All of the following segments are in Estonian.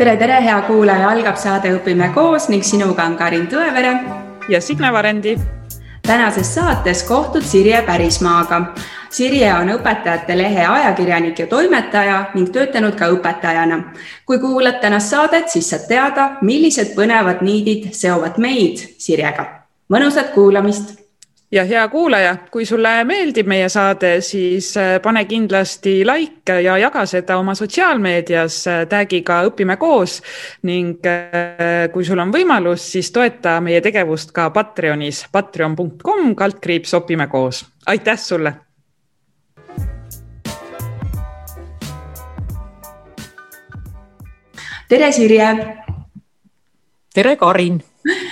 tere, tere, hea kuulaja, algab saade Õpime koos ning sinuga on Karin Tõevere ja Signe Varendi. tänases saates kohtud Sirje Pärismaaga. Sirje on Õpetajate Lehe ajakirjanik ja toimetaja ning töötanud ka õpetajana. kui kuulad tänast saadet, siis saad teada, millised põnevad niidid seovad meid Sirjega. mõnusat kuulamist ja hea kuulaja, kui sulle meeldib meie saade, siis äh, pane kindlasti like ja jaga seda oma sotsiaalmeedias äh, tag'iga Õpime koos ning äh, kui sul on võimalus, siis toeta meie tegevust ka Patreonis, patreon.com kaldkriips õpime koos. aitäh sulle. tere, Sirje. tere, Karin.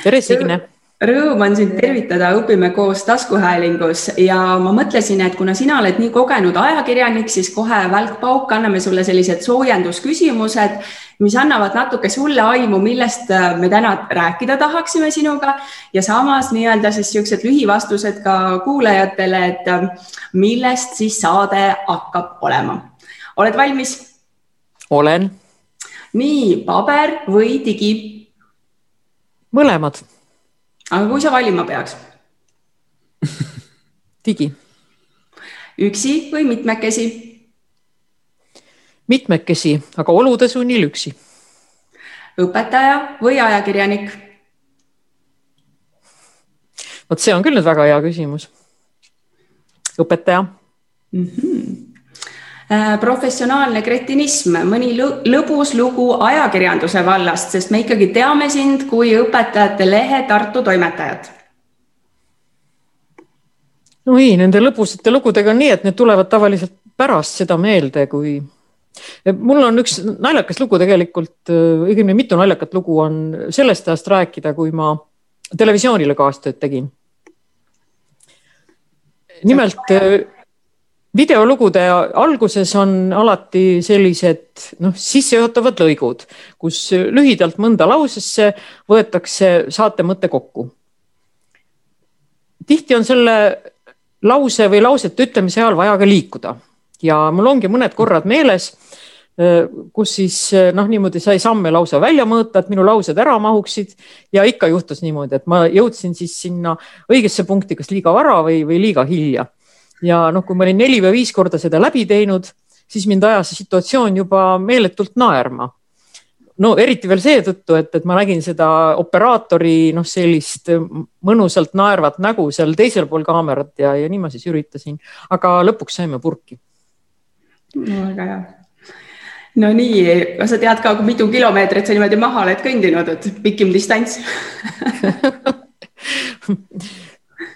tere, Signe Rõõm on sind tervitada Õpime koos taskuhäälingus ja ma mõtlesin, et kuna sina oled nii kogenud ajakirjanik, siis kohe välk-pauk, anname sulle sellised soojendusküsimused, mis annavad natuke sulle aimu, millest äh, me täna rääkida tahaksime sinuga ja samas nii-öelda siis niisugused lühivastused ka kuulajatele, et äh, millest siis saade hakkab olema. oled valmis? olen. nii, paber või digi? mõlemad aga kui sa valima peaks digi. üksi või mitmekesi? mitmekesi, aga olude sunnil üksi. õpetaja või ajakirjanik? vot see on küll nüüd väga hea küsimus. õpetaja mm. -hmm. Professionaalne kretinism, mõni lõbus lugu ajakirjanduse vallast, sest me ikkagi teame sind kui Õpetajate Lehe Tartu toimetajat no ei, nende lõbusate lugudega on nii, et need tulevad tavaliselt pärast seda meelde, kui mul on üks naljakas lugu tegelikult, õigemini mitu naljakat lugu on sellest ajast rääkida, kui ma televisioonile kaastööd tegin. nimelt videolugude alguses on alati sellised noh, sissejuhatavad lõigud, kus lühidalt mõnda lausesse võetakse saate mõte kokku. tihti on selle lause või lausete ütlemise ajal vaja ka liikuda ja mul ongi mõned korrad meeles, kus siis noh, niimoodi sai samme lausa välja mõõta, et minu laused ära mahuksid ja ikka juhtus niimoodi, et ma jõudsin siis sinna õigesse punkti, kas liiga vara või, või liiga hilja. Ja noh, kui ma olin neli või viis korda seda läbi teinud, siis mind ajas see situatsioon juba meeletult naerma no eriti veel seetõttu, et, et ma nägin seda operaatori noh, sellist mõnusalt naervat nägu seal teisel pool kaamerat ja, ja nii ma siis üritasin, aga lõpuks saime purki no,. väga hea. no nii, kas sa tead ka, mitu kilomeetrit sa niimoodi maha oled kõndinud, et pikim distants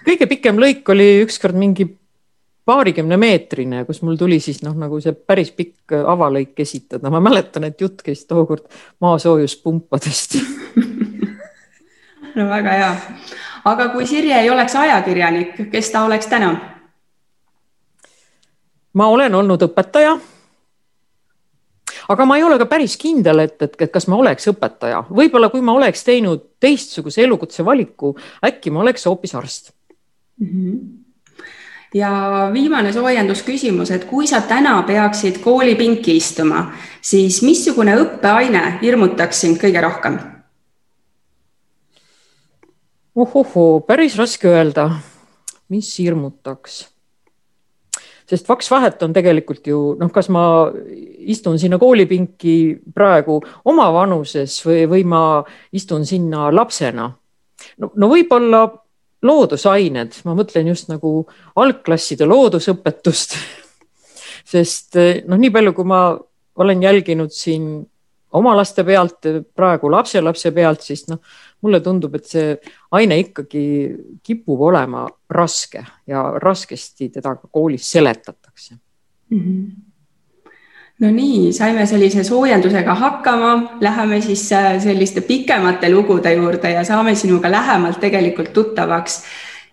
kõige pikem lõik oli ükskord mingi paarikümne meetrine, kus mul tuli siis noh, nagu see päris pikk avalõik esitada, ma mäletan, et jutt käis tookord maasoojuspumpadest no väga hea. aga kui Sirje ei oleks ajakirjanik, kes ta oleks täna? ma olen olnud õpetaja. aga ma ei ole ka päris kindel, et, et, et kas ma oleks õpetaja, võib-olla kui ma oleks teinud teistsuguse elukutse valiku, äkki ma oleks hoopis arst mm. -hmm ja viimane soojendusküsimus, et kui sa täna peaksid koolipinki istuma, siis missugune õppeaine hirmutaks sind kõige rohkem? ohohoo, päris raske öelda, mis hirmutaks. sest kaks vahet on tegelikult ju noh, kas ma istun sinna koolipinki praegu oma vanuses või, või ma istun sinna lapsena. no, no võib-olla loodusained, ma mõtlen just nagu algklasside loodusõpetust. sest noh, nii palju, kui ma olen jälginud siin oma laste pealt, praegu lapselapse pealt, siis noh, mulle tundub, et see aine ikkagi kipub olema raske ja raskesti teda ka koolis seletatakse mm. -hmm no nii, saime sellise soojendusega hakkama, läheme siis äh, selliste pikemate lugude juurde ja saame sinuga lähemalt tegelikult tuttavaks.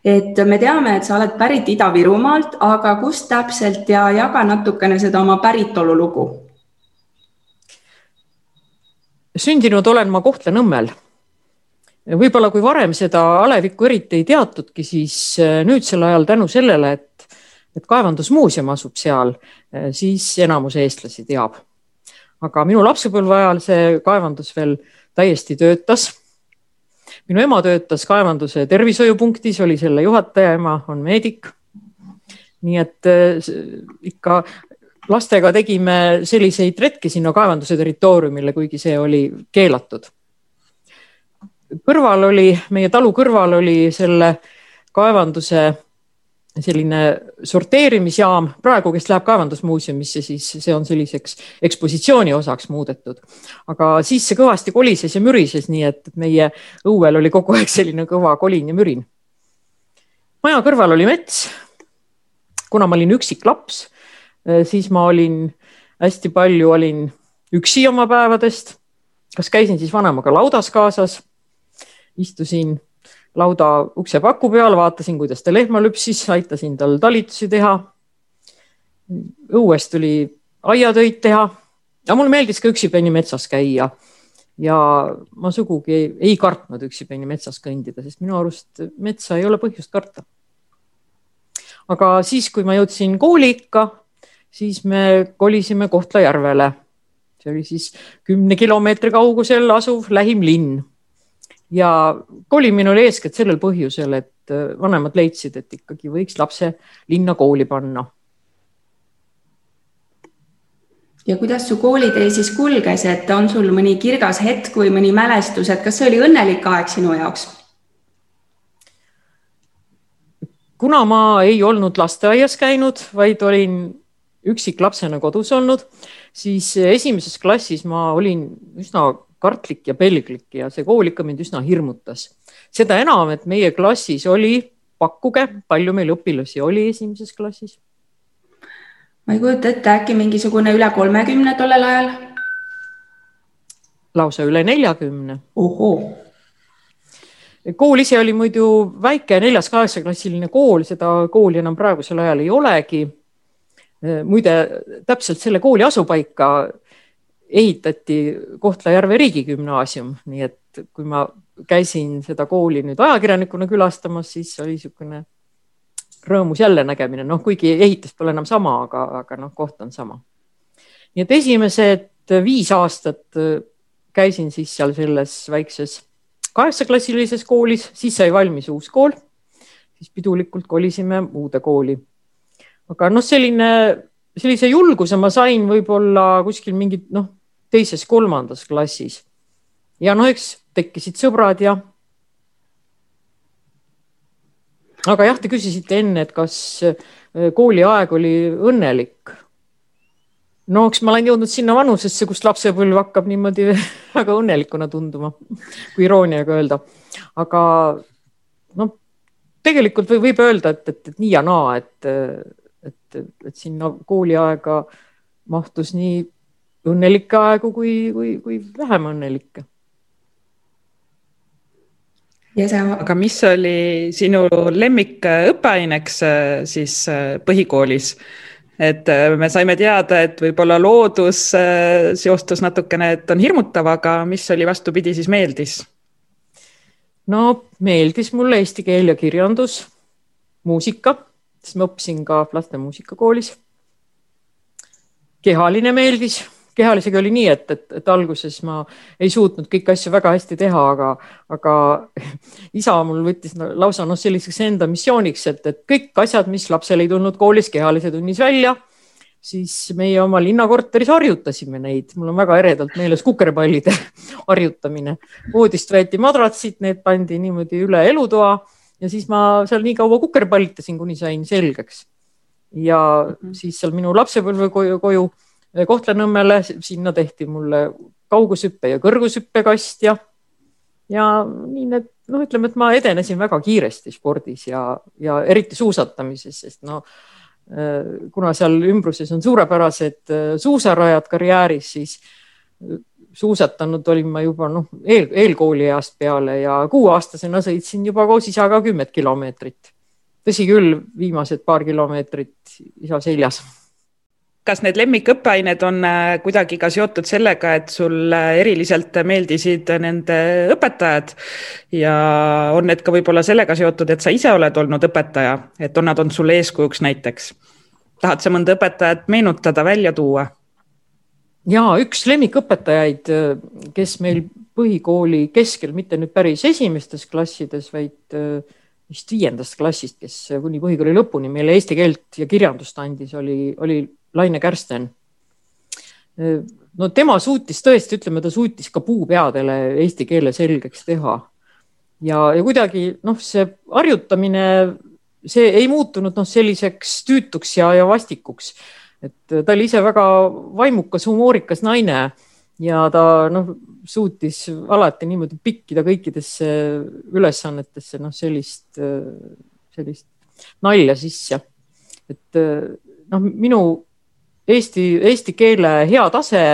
et me teame, et sa oled pärit Ida-Virumaalt, aga kust täpselt ja jaga natukene seda oma päritolulugu. sündinud olen ma Kohtla-Nõmmel. võib-olla kui varem seda alevikku eriti ei teatudki, siis äh, nüüdsel ajal tänu sellele, et et kaevandusmuuseum asub seal, eh, siis enamus eestlasi teab. aga minu lapsepõlve ajal see kaevandus veel täiesti töötas. minu ema töötas kaevanduse tervishoiupunktis, oli selle juhataja, ema on meedik. nii et äh, ikka lastega tegime selliseid retki sinna kaevanduse territooriumile, kuigi see oli keelatud. kõrval oli, meie talu kõrval oli selle kaevanduse selline sorteerimisjaam, praegu, kes läheb kaevandusmuuseumisse, siis see on selliseks ekspositsiooni osaks muudetud. aga siis see kõvasti kolises ja mürises, nii et meie õuel oli kogu aeg selline kõva kolin ja mürin. maja kõrval oli mets. kuna ma olin üksik laps, siis ma olin hästi palju, olin üksi oma päevadest. kas käisin siis vanemaga laudas kaasas, istusin lauda uksepaku peal, vaatasin, kuidas ta lehma lüpsis, aitasin tal talitusi teha. õues tuli aiatöid teha ja mulle meeldis ka üksipäini metsas käia. ja ma sugugi ei, ei kartnud üksipäini metsas kõndida, sest minu arust metsa ei ole põhjust karta. aga siis, kui ma jõudsin kooliikka, siis me kolisime Kohtla-Järvele. see oli siis kümne kilomeetri kaugusel asuv lähim linn ja kolimine oli eeskätt sellel põhjusel, et äh, vanemad leidsid, et ikkagi võiks lapse linna kooli panna. ja kuidas su koolitee siis kulges, et on sul mõni kirgas hetk või mõni mälestus, et kas see oli õnnelik aeg sinu jaoks? kuna ma ei olnud lasteaias käinud, vaid olin üksiklapsena kodus olnud, siis esimeses klassis ma olin üsna kartlik ja pelglik ja see kool ikka mind üsna hirmutas. seda enam, et meie klassis oli, pakkuge, palju meil õpilasi oli esimeses klassis? ma ei kujuta ette, äkki mingisugune üle kolmekümne tollel ajal? lausa üle neljakümne. ohoo kool ise oli muidu väike neljas-kaheksaklassiline kool, seda kooli enam praegusel ajal ei olegi. muide, täpselt selle kooli asupaika ehitati Kohtla-Järve riigigümnaasium, nii et kui ma käisin seda kooli nüüd ajakirjanikuna külastamas, siis oli niisugune rõõmus jälle nägemine, noh, kuigi ehitus pole enam sama, aga, aga noh, koht on sama. nii et esimesed viis aastat käisin siis seal selles väikses kaheksaklassilises koolis, siis sai valmis uus kool, siis pidulikult kolisime uude kooli. aga noh, selline, sellise julguse ma sain võib-olla kuskil mingit noh teises-kolmandas klassis. ja no eks tekkisid sõbrad ja. aga jah, te küsisite enne, et kas äh, kooliaeg oli õnnelik. no eks ma olen jõudnud sinna vanusesse, kus lapsepõlv hakkab niimoodi väga õnnelikuna tunduma, kui irooniaga öelda. aga noh, tegelikult või võib öelda, et, et, et nii ja naa, et, et, et sinna kooliaega mahtus nii õnnelikke aegu kui, kui, kui vähem õnnelikke. aga mis oli sinu lemmik õppeaineks äh, siis äh, põhikoolis? et äh, me saime teada, et võib-olla loodus seostus natukene, et on hirmutav, aga mis oli vastupidi siis meeldis? no meeldis mulle eesti keel ja kirjandus, muusika, sest ma õppisin ka laste muusikakoolis. kehaline meeldis kehalisega oli nii, et, et, et alguses ma ei suutnud kõiki asju väga hästi teha, aga, aga isa mul võttis no, lausa noh, selliseks enda missiooniks, et, et kõik asjad, mis lapsel ei tulnud koolis kehalise tunnis välja, siis meie oma linnakorteris harjutasime neid, mul on väga eredalt meeles kukerpallide harjutamine. voodist võeti madratsid, need pandi niimoodi üle elutoa ja siis ma seal nii kaua kukerpallitasin, kuni sain selgeks. ja mhm. siis seal minu lapsepõlve koju, koju Kohtla-Nõmmele, sinna tehti mulle kaugushüppe ja kõrgushüppekast ja, ja nii need, noh, ütleme, et ma edenesin väga kiiresti spordis ja, ja eriti suusatamises, sest no äh, kuna seal ümbruses on suurepärased äh, suusarajad karjääris, siis suusatanud olin ma juba noh, eel, eelkoolieast peale ja kuueaastasena sõitsin juba koos isaga kümmet kilomeetrit. tõsi küll, viimased paar kilomeetrit isa seljas kas need lemmikõppeained on äh, kuidagi ka seotud sellega, et sul eriliselt meeldisid nende õpetajad ja on need ka võib-olla sellega seotud, et sa ise oled olnud õpetaja, et on nad olnud sulle eeskujuks näiteks? tahad sa mõnda õpetajat meenutada, välja tuua? ja üks lemmikõpetajaid, kes meil põhikooli keskel, mitte nüüd päris esimestes klassides, vaid vist viiendast klassist, kes kuni põhikooli lõpuni meile eesti keelt ja kirjandust andis, oli, oli Laine Kärsten. no tema suutis tõesti, ütleme, ta suutis ka puupeadele eesti keele selgeks teha. ja, ja kuidagi noh, see harjutamine, see ei muutunud noh, selliseks tüütuks ja, ja vastikuks. et ta oli ise väga vaimukas, humoorikas naine ja ta noh, suutis alati niimoodi pikkida kõikidesse ülesannetesse noh, sellist, sellist nalja sisse. et noh, minu eesti, eesti keele hea tase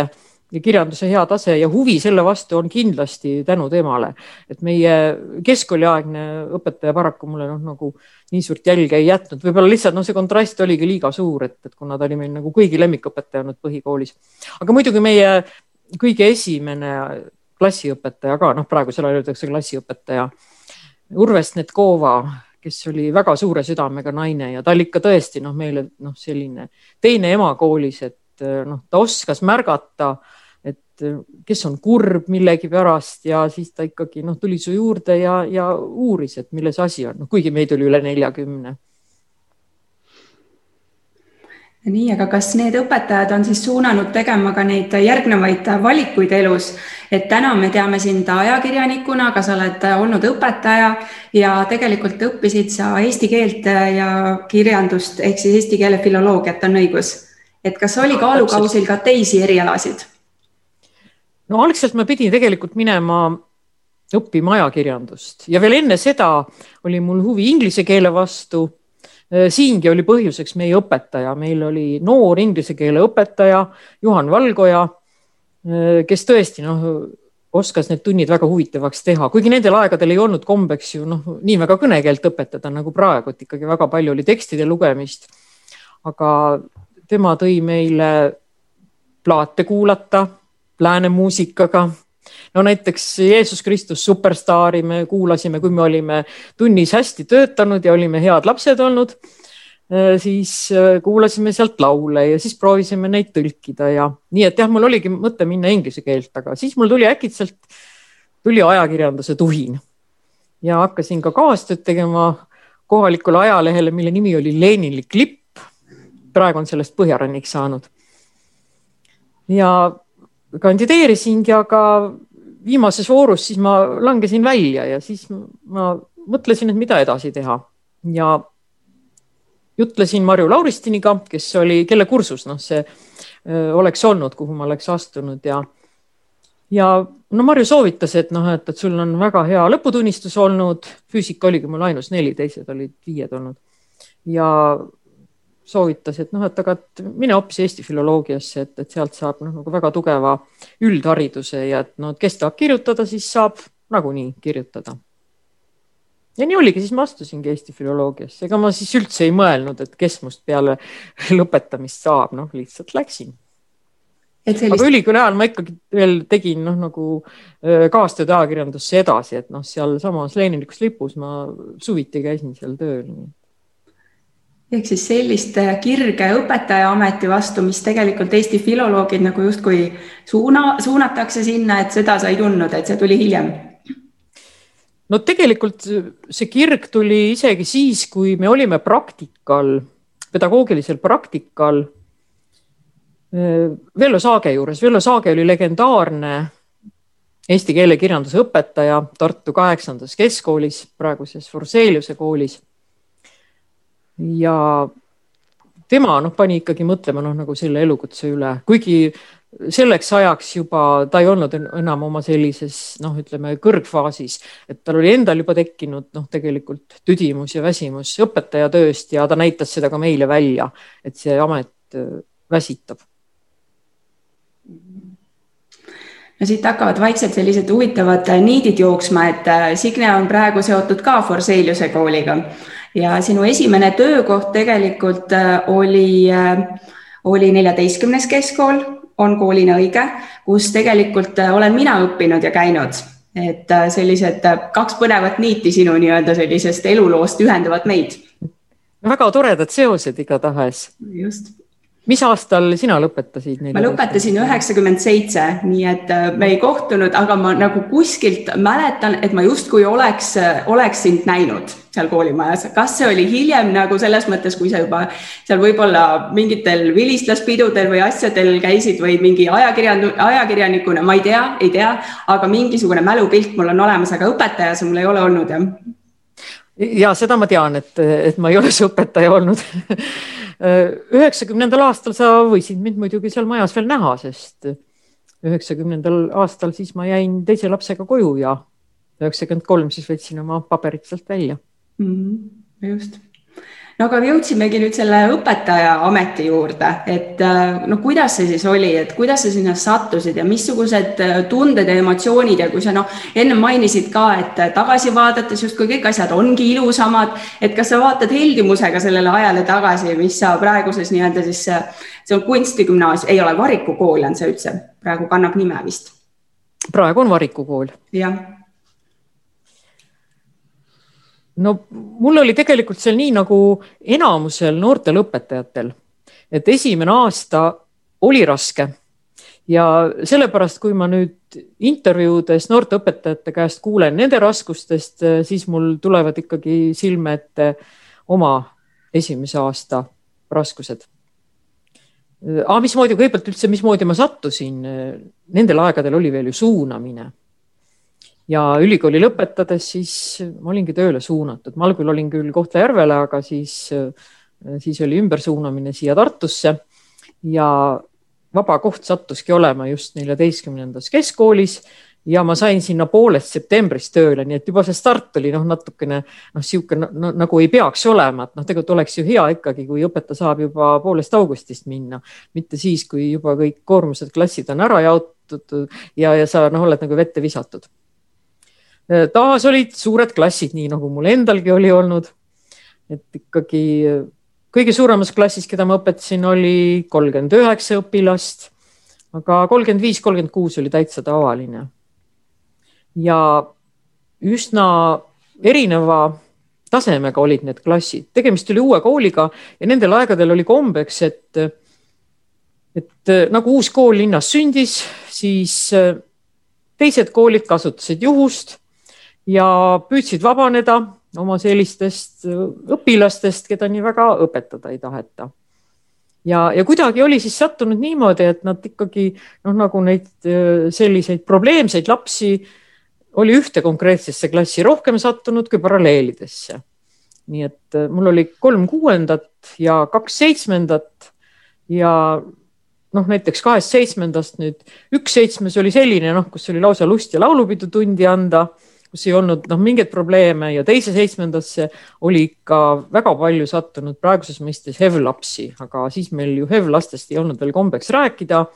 ja kirjanduse hea tase ja huvi selle vastu on kindlasti tänu temale, et meie keskkooliaegne õpetaja paraku mulle noh, nagu nii suurt jälge ei jätnud, võib-olla lihtsalt noh, see kontrast oligi liiga suur, et, et kuna ta oli meil nagu kõigi lemmikõpetaja olnud põhikoolis. aga muidugi meie kõige esimene klassiõpetaja ka, noh, praegusel ajal öeldakse klassiõpetaja, Urve Snetkova, kes oli väga suure südamega naine ja ta oli ikka tõesti noh, meile noh, selline teine ema koolis, et noh, ta oskas märgata, et kes on kurb millegi pärast ja siis ta ikkagi noh, tuli su juurde ja, ja uuris, et milles asi on, noh, kuigi meid oli üle neljakümne nii, aga kas need õpetajad on siis suunanud tegema ka neid järgnevaid valikuid elus, et täna me teame sind ajakirjanikuna, aga sa oled olnud õpetaja ja tegelikult õppisid sa eesti keelt ja kirjandust ehk siis eesti keele filoloogiat on õigus. et kas oli kaalukausil ka teisi erialasid? no algselt ma pidin tegelikult minema õppima ajakirjandust ja veel enne seda oli mul huvi inglise keele vastu siingi oli põhjuseks meie õpetaja, meil oli noor inglise keele õpetaja Juhan Valgoja, äh, kes tõesti noh, oskas need tunnid väga huvitavaks teha, kuigi nendel aegadel ei olnud kombeks ju noh, nii väga kõnekeelt õpetada nagu praegu, et ikkagi väga palju oli tekstide lugemist. aga tema tõi meile plaate kuulata lääne muusikaga no näiteks Jeesus Kristus superstaari me kuulasime, kui me olime tunnis hästi töötanud ja olime head lapsed olnud, äh, siis äh, kuulasime sealt laule ja siis proovisime neid tõlkida ja nii, et jah, mul oligi mõte minna inglise keelt, aga siis mul tuli äkitselt, tuli ajakirjanduse tuhin ja hakkasin ka kaastööd tegema kohalikule ajalehele, mille nimi oli Leninlik lipp. praegu on sellest Põhjarannik saanud. ja kandideerisingi, aga viimases voorus siis ma langesin välja ja siis ma mõtlesin, et mida edasi teha. Ja jutlesin Marju Lauristiniga, kes oli, kelle kursus noh, see öö, oleks olnud, kuhu ma oleks astunud ja ja no Marju soovitas, et noh, et, et sul on väga hea lõputunnistus olnud, füüsika oligi mul ainus neli, teised olid viied olnud. Ja soovitas, et noh, et aga et mine hoopis Eesti filoloogiasse, et, et sealt saab noh, nagu väga tugeva üldhariduse ja et no, et kes tahab kirjutada, siis saab nagunii kirjutada. ja nii oligi, siis ma astusingi Eesti filoloogiasse, ega ma siis üldse ei mõelnud, et kes must peale lõpetamist saab, noh, lihtsalt läksin. Sellist... aga ülikooli ajal ma ikkagi veel tegin noh, nagu kaastööd ajakirjandusse edasi, et noh, sealsamas Leninlikus lipus ma suviti käisin seal tööl ehk siis sellist kirge õpetajaameti vastu, mis tegelikult Eesti filoloogid nagu justkui suuna, suunatakse sinna, et seda sa ei tundnud, et see tuli hiljem? no tegelikult see kirg tuli isegi siis, kui me olime praktikal, pedagoogilisel praktikal äh, Vello Saage juures. Vello Saage oli legendaarne eesti keele kirjanduse õpetaja Tartu kaheksandas keskkoolis, praeguses Forseliuse koolis ja tema noh, pani ikkagi mõtlema noh, nagu selle elukutse üle, kuigi selleks ajaks juba ta ei olnud enam oma sellises noh, ütleme kõrgfaasis, et tal oli endal juba tekkinud noh, tegelikult tüdimus ja väsimus õpetajatööst ja ta näitas seda ka meile välja, et see amet äh, väsitab. no siit hakkavad vaikselt sellised huvitavad niidid jooksma, et äh, Signe on praegu seotud ka Forseliuse kooliga ja sinu esimene töökoht tegelikult äh, oli, äh, oli neljateistkümnes keskkool, on koolina õige, kus tegelikult äh, olen mina õppinud ja käinud, et sellised kaks põnevat niiti sinu nii-öelda sellisest eluloost ühendavad meid. väga toredad seosed igatahes. just mis aastal sina lõpetasid? ma lõpetasin üheksakümmend seitse, nii et äh, me ei kohtunud, aga ma nagu kuskilt mäletan, et ma justkui oleks, oleks sind näinud seal koolimajas. kas see oli hiljem nagu selles mõttes, kui sa juba seal võib-olla mingitel vilistlaspidudel või asjadel käisid või mingi ajakirjand-, ajakirjanikuna, ma ei tea, ei tea, aga mingisugune mälupilt mul on olemas, aga õpetaja see mul ei ole olnud jah ja seda ma tean, et, et ma ei ole see õpetaja olnud. Üheksakümnendal aastal sa võisid mind muidugi seal majas veel näha, sest üheksakümnendal aastal siis ma jäin teise lapsega koju ja üheksakümmend kolm siis võtsin oma paberid sealt välja. Mm. -hmm, just no aga jõudsimegi nüüd selle õpetaja ameti juurde, et äh, no kuidas see siis oli, et kuidas sa sinna sattusid ja missugused äh, tunded ja emotsioonid ja kui sa noh, enne mainisid ka, et äh, tagasi vaadates justkui kõik asjad ongi ilusamad, et kas sa vaatad heldimusega sellele ajale tagasi, mis sa praeguses nii-öelda siis, see on kunstigümnaasium, ei ole, Variku kool on see üldse, praegu kannab nime vist. praegu on Variku kool. jah no mul oli tegelikult seal nii nagu enamusel noortel õpetajatel, et esimene aasta oli raske. Ja sellepärast, kui ma nüüd intervjuudes noorte õpetajate käest kuulen nende raskustest, siis mul tulevad ikkagi silme ette oma esimese aasta raskused. aga mismoodi, kõigepealt üldse, mismoodi ma sattusin, nendel aegadel oli veel ju suunamine ja ülikooli lõpetades siis ma olingi tööle suunatud, ma algul olin küll Kohtla-Järvele, aga siis, siis oli ümbersuunamine siia Tartusse. Ja vaba koht sattuski olema just neljateistkümnendas keskkoolis ja ma sain sinna poolest septembrist tööle, nii et juba see start oli noh, natukene noh, niisugune no, nagu ei peaks olema, et noh, tegelikult oleks ju hea ikkagi, kui õpetaja saab juba poolest augustist minna, mitte siis, kui juba kõik koormused, klassid on ära jaotatud ja, ja sa noh, oled nagu vette visatud. Äh, taas olid suured klassid, nii nagu mul endalgi oli olnud. et ikkagi äh, kõige suuremas klassis, keda ma õpetasin, oli kolmkümmend üheksa õpilast, aga kolmkümmend viis, kolmkümmend kuus oli täitsa tavaline. ja üsna erineva tasemega olid need klassid, tegemist oli uue kooliga ja nendel aegadel oli kombeks, et, et äh, nagu uus kool linnas sündis, siis teised koolid kasutasid juhust ja püüdsid vabaneda oma sellistest äh, õpilastest, keda nii väga õpetada ei taheta. ja, ja kuidagi oli siis sattunud niimoodi, et nad ikkagi noh, nagu neid äh, selliseid probleemseid lapsi oli ühte konkreetsesse klassi rohkem sattunud kui paralleelidesse. nii et äh, mul oli kolm kuuendat ja kaks seitsmendat ja noh, näiteks kahest seitsmendast nüüd üks seitsmes oli selline, noh, kus oli lausa lust ja laulupidu tundi anda kus ei olnud noh, mingeid probleeme ja teise seitsmendasse oli ikka väga palju sattunud praeguses mõistes HEV-lapsi, aga siis meil ju HEV-lastest ei olnud veel kombeks rääkida.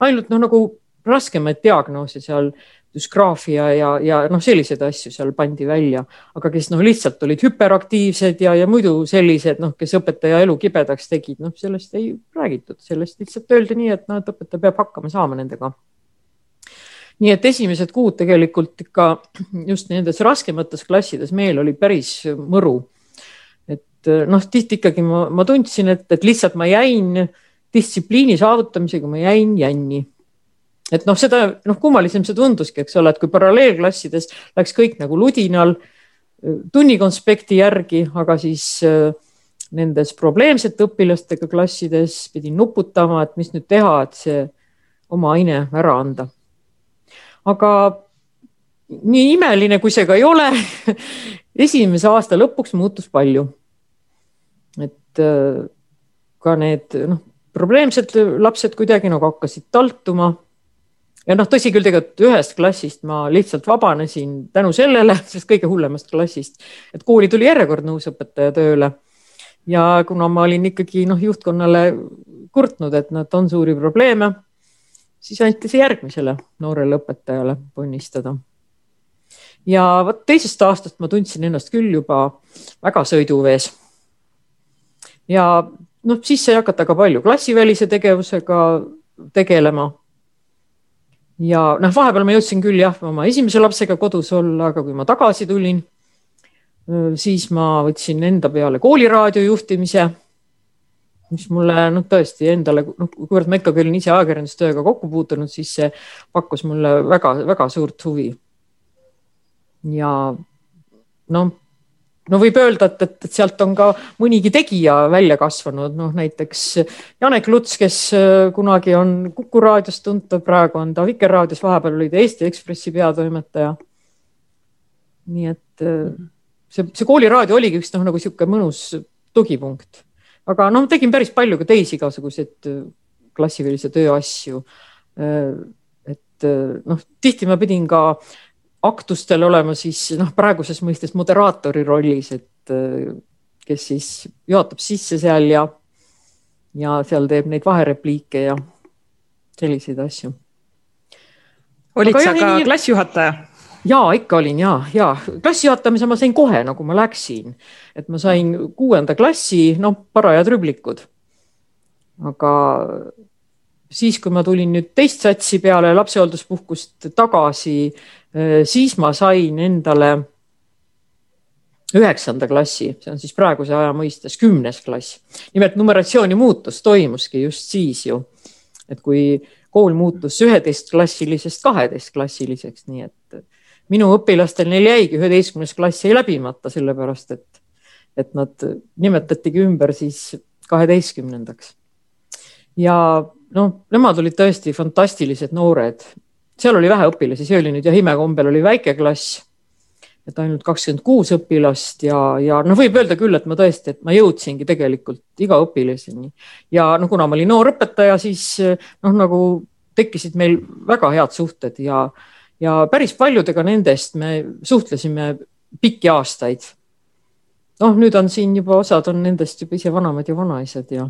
ainult noh, nagu raskemaid diagnoose seal, düsgraafia ja, ja noh, selliseid asju seal pandi välja, aga kes noh, lihtsalt olid hüperaktiivsed ja, ja muidu sellised noh, kes õpetaja elu kibedaks tegid, noh, sellest ei räägitud, sellest lihtsalt öeldi nii, et noh, et õpetaja peab hakkama saama nendega nii et esimesed kuud tegelikult ikka just nendes raskemates klassides meel oli päris mõru. et noh, tihti ikkagi ma, ma tundsin, et, et lihtsalt ma jäin distsipliini saavutamisega, ma jäin jänni et noh, seda noh, kummalisem see tunduski, eks ole, et kui paralleelklassides läks kõik nagu ludinal tunnikonspekti järgi, aga siis äh, nendes probleemsete õpilastega klassides pidin nuputama, et mis nüüd teha, et see oma aine ära anda aga nii imeline, kui see ka ei ole esimese aasta lõpuks muutus palju. et äh, ka need noh, probleemsed lapsed kuidagi nagu hakkasid taltuma. ja noh, tõsi küll, tegelikult ühest klassist ma lihtsalt vabanesin tänu sellele, sest kõige hullemast klassist, et kooli tuli järjekordne uus õpetaja tööle. ja kuna ma olin ikkagi noh, juhtkonnale kurtnud, et nad on suuri probleeme siis anti see järgmisele noorele õpetajale ponnistada. ja vot teisest aastast ma tundsin ennast küll juba väga sõiduvees. ja noh, siis sai hakata ka palju klassivälise tegevusega tegelema. ja noh, vahepeal ma jõudsin küll jah, oma esimese lapsega kodus olla, aga kui ma tagasi tulin, siis ma võtsin enda peale kooliraadio juhtimise mis mulle noh, tõesti endale, noh, kuivõrd ma ikkagi olin ise ajakirjandustööga kokku puutunud, siis see pakkus mulle väga-väga suurt huvi. ja noh, no võib öelda, et, et, et sealt on ka mõnigi tegija välja kasvanud, noh näiteks Janek Luts, kes äh, kunagi on Kuku raadios tuntav, praegu on ta Vikerraadios, vahepeal oli ta Eesti Ekspressi peatoimetaja. nii et äh, see, see kooliraadio oligi üks noh, nagu niisugune mõnus tugipunkt, aga noh, tegin päris palju ka teisi igasuguseid äh, klassikalise töö asju. et noh, tihti ma pidin ka äh, aktustel olema siis noh, praeguses mõistes moderaatori rollis, et äh, kes siis juhatab sisse seal ja, ja seal teeb neid vaherepliike ja selliseid asju. olid sa ka nii... klassijuhataja? Ja ikka olin ja, ja klassijuhatamise ma sain kohe, nagu ma läksin, et ma sain kuuenda klassi, noh, parajad rüblikud. aga siis, kui ma tulin nüüd teist satsi peale lapsehoolduspuhkust tagasi Äh, siis ma sain endale üheksanda klassi, see on siis praeguse aja mõistes kümnes klass. nimelt numeratsiooni muutus toimuski just siis ju, et kui kool muutus üheteistklassilisest kaheteistklassiliseks, nii et minu õpilastel neil jäigi üheteistkümnes klass jäi läbimata, sellepärast et, et nad nimetatigi ümber siis kaheteistkümnendaks. ja noh, nemad olid tõesti fantastilised noored seal oli vähe õpilasi, see oli nüüd jah, imekombel oli väike klass. et ainult kakskümmend kuus õpilast ja, ja noh, võib öelda küll, et ma tõesti, et ma jõudsingi tegelikult iga õpilaseni ja no kuna ma olin noor õpetaja, siis noh, nagu tekkisid meil väga head suhted ja, ja päris paljudega nendest me suhtlesime pikki aastaid. noh, nüüd on siin juba osad on nendest juba ise vanemad ja vanaisad ja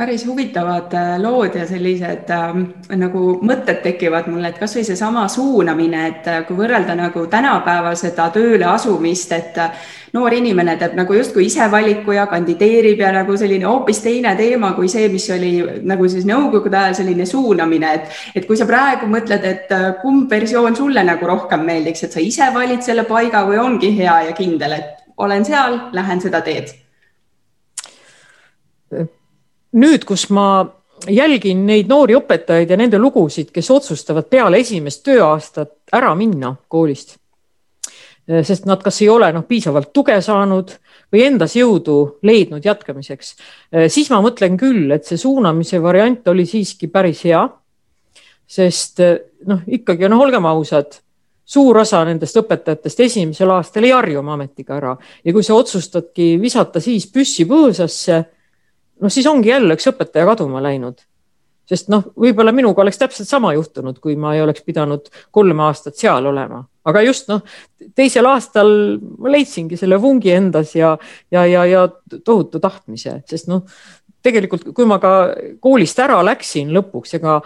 päris huvitavad äh, lood ja sellised äh, nagu mõtted tekivad mulle, et kasvõi seesama suunamine, et äh, kui võrrelda nagu tänapäeva seda tööle asumist, et noor inimene teeb nagu justkui ise valiku ja kandideerib ja nagu selline hoopis teine teema kui see, mis oli nagu siis nõukogude ajal selline suunamine, et, et kui sa praegu mõtled, et kumb versioon sulle nagu rohkem meeldiks, et sa ise valid selle paiga või ongi hea ja kindel, et olen seal, lähen seda teed nüüd, kus ma jälgin neid noori õpetajaid ja nende lugusid, kes otsustavad peale esimest tööaastat ära minna koolist, sest nad kas ei ole noh, piisavalt tuge saanud või endas jõudu leidnud jätkamiseks, siis ma mõtlen küll, et see suunamise variant oli siiski päris hea. sest noh, ikkagi noh, olgem ausad, suur osa nendest õpetajatest esimesel aastal ei harju oma ametiga ära ja kui sa otsustadki visata siis püssi põõsasse noh, siis ongi jälle üks õpetaja kaduma läinud. sest noh, võib-olla minuga oleks täpselt sama juhtunud, kui ma ei oleks pidanud kolm aastat seal olema, aga just noh, teisel aastal ma leidsingi selle vungi endas ja, ja, ja, ja tohutu tahtmise, sest noh, tegelikult kui ma ka koolist ära läksin lõpuks, ega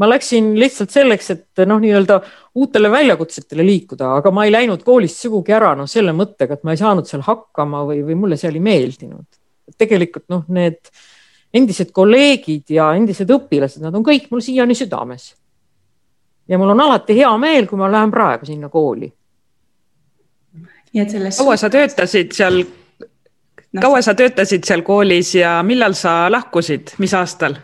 ma läksin lihtsalt selleks, et noh, nii-öelda uutele väljakutsetele liikuda, aga ma ei läinud koolist sugugi ära noh, selle mõttega, et ma ei saanud seal hakkama või, või mulle seal ei meeldinud tegelikult noh, need endised kolleegid ja endised õpilased, nad on kõik mul siiani südames. ja mul on alati hea meel, kui ma lähen praegu sinna kooli. nii et selles. kaua sa töötasid seal no,, kaua sa töötasid seal koolis ja millal sa lahkusid, mis aastal?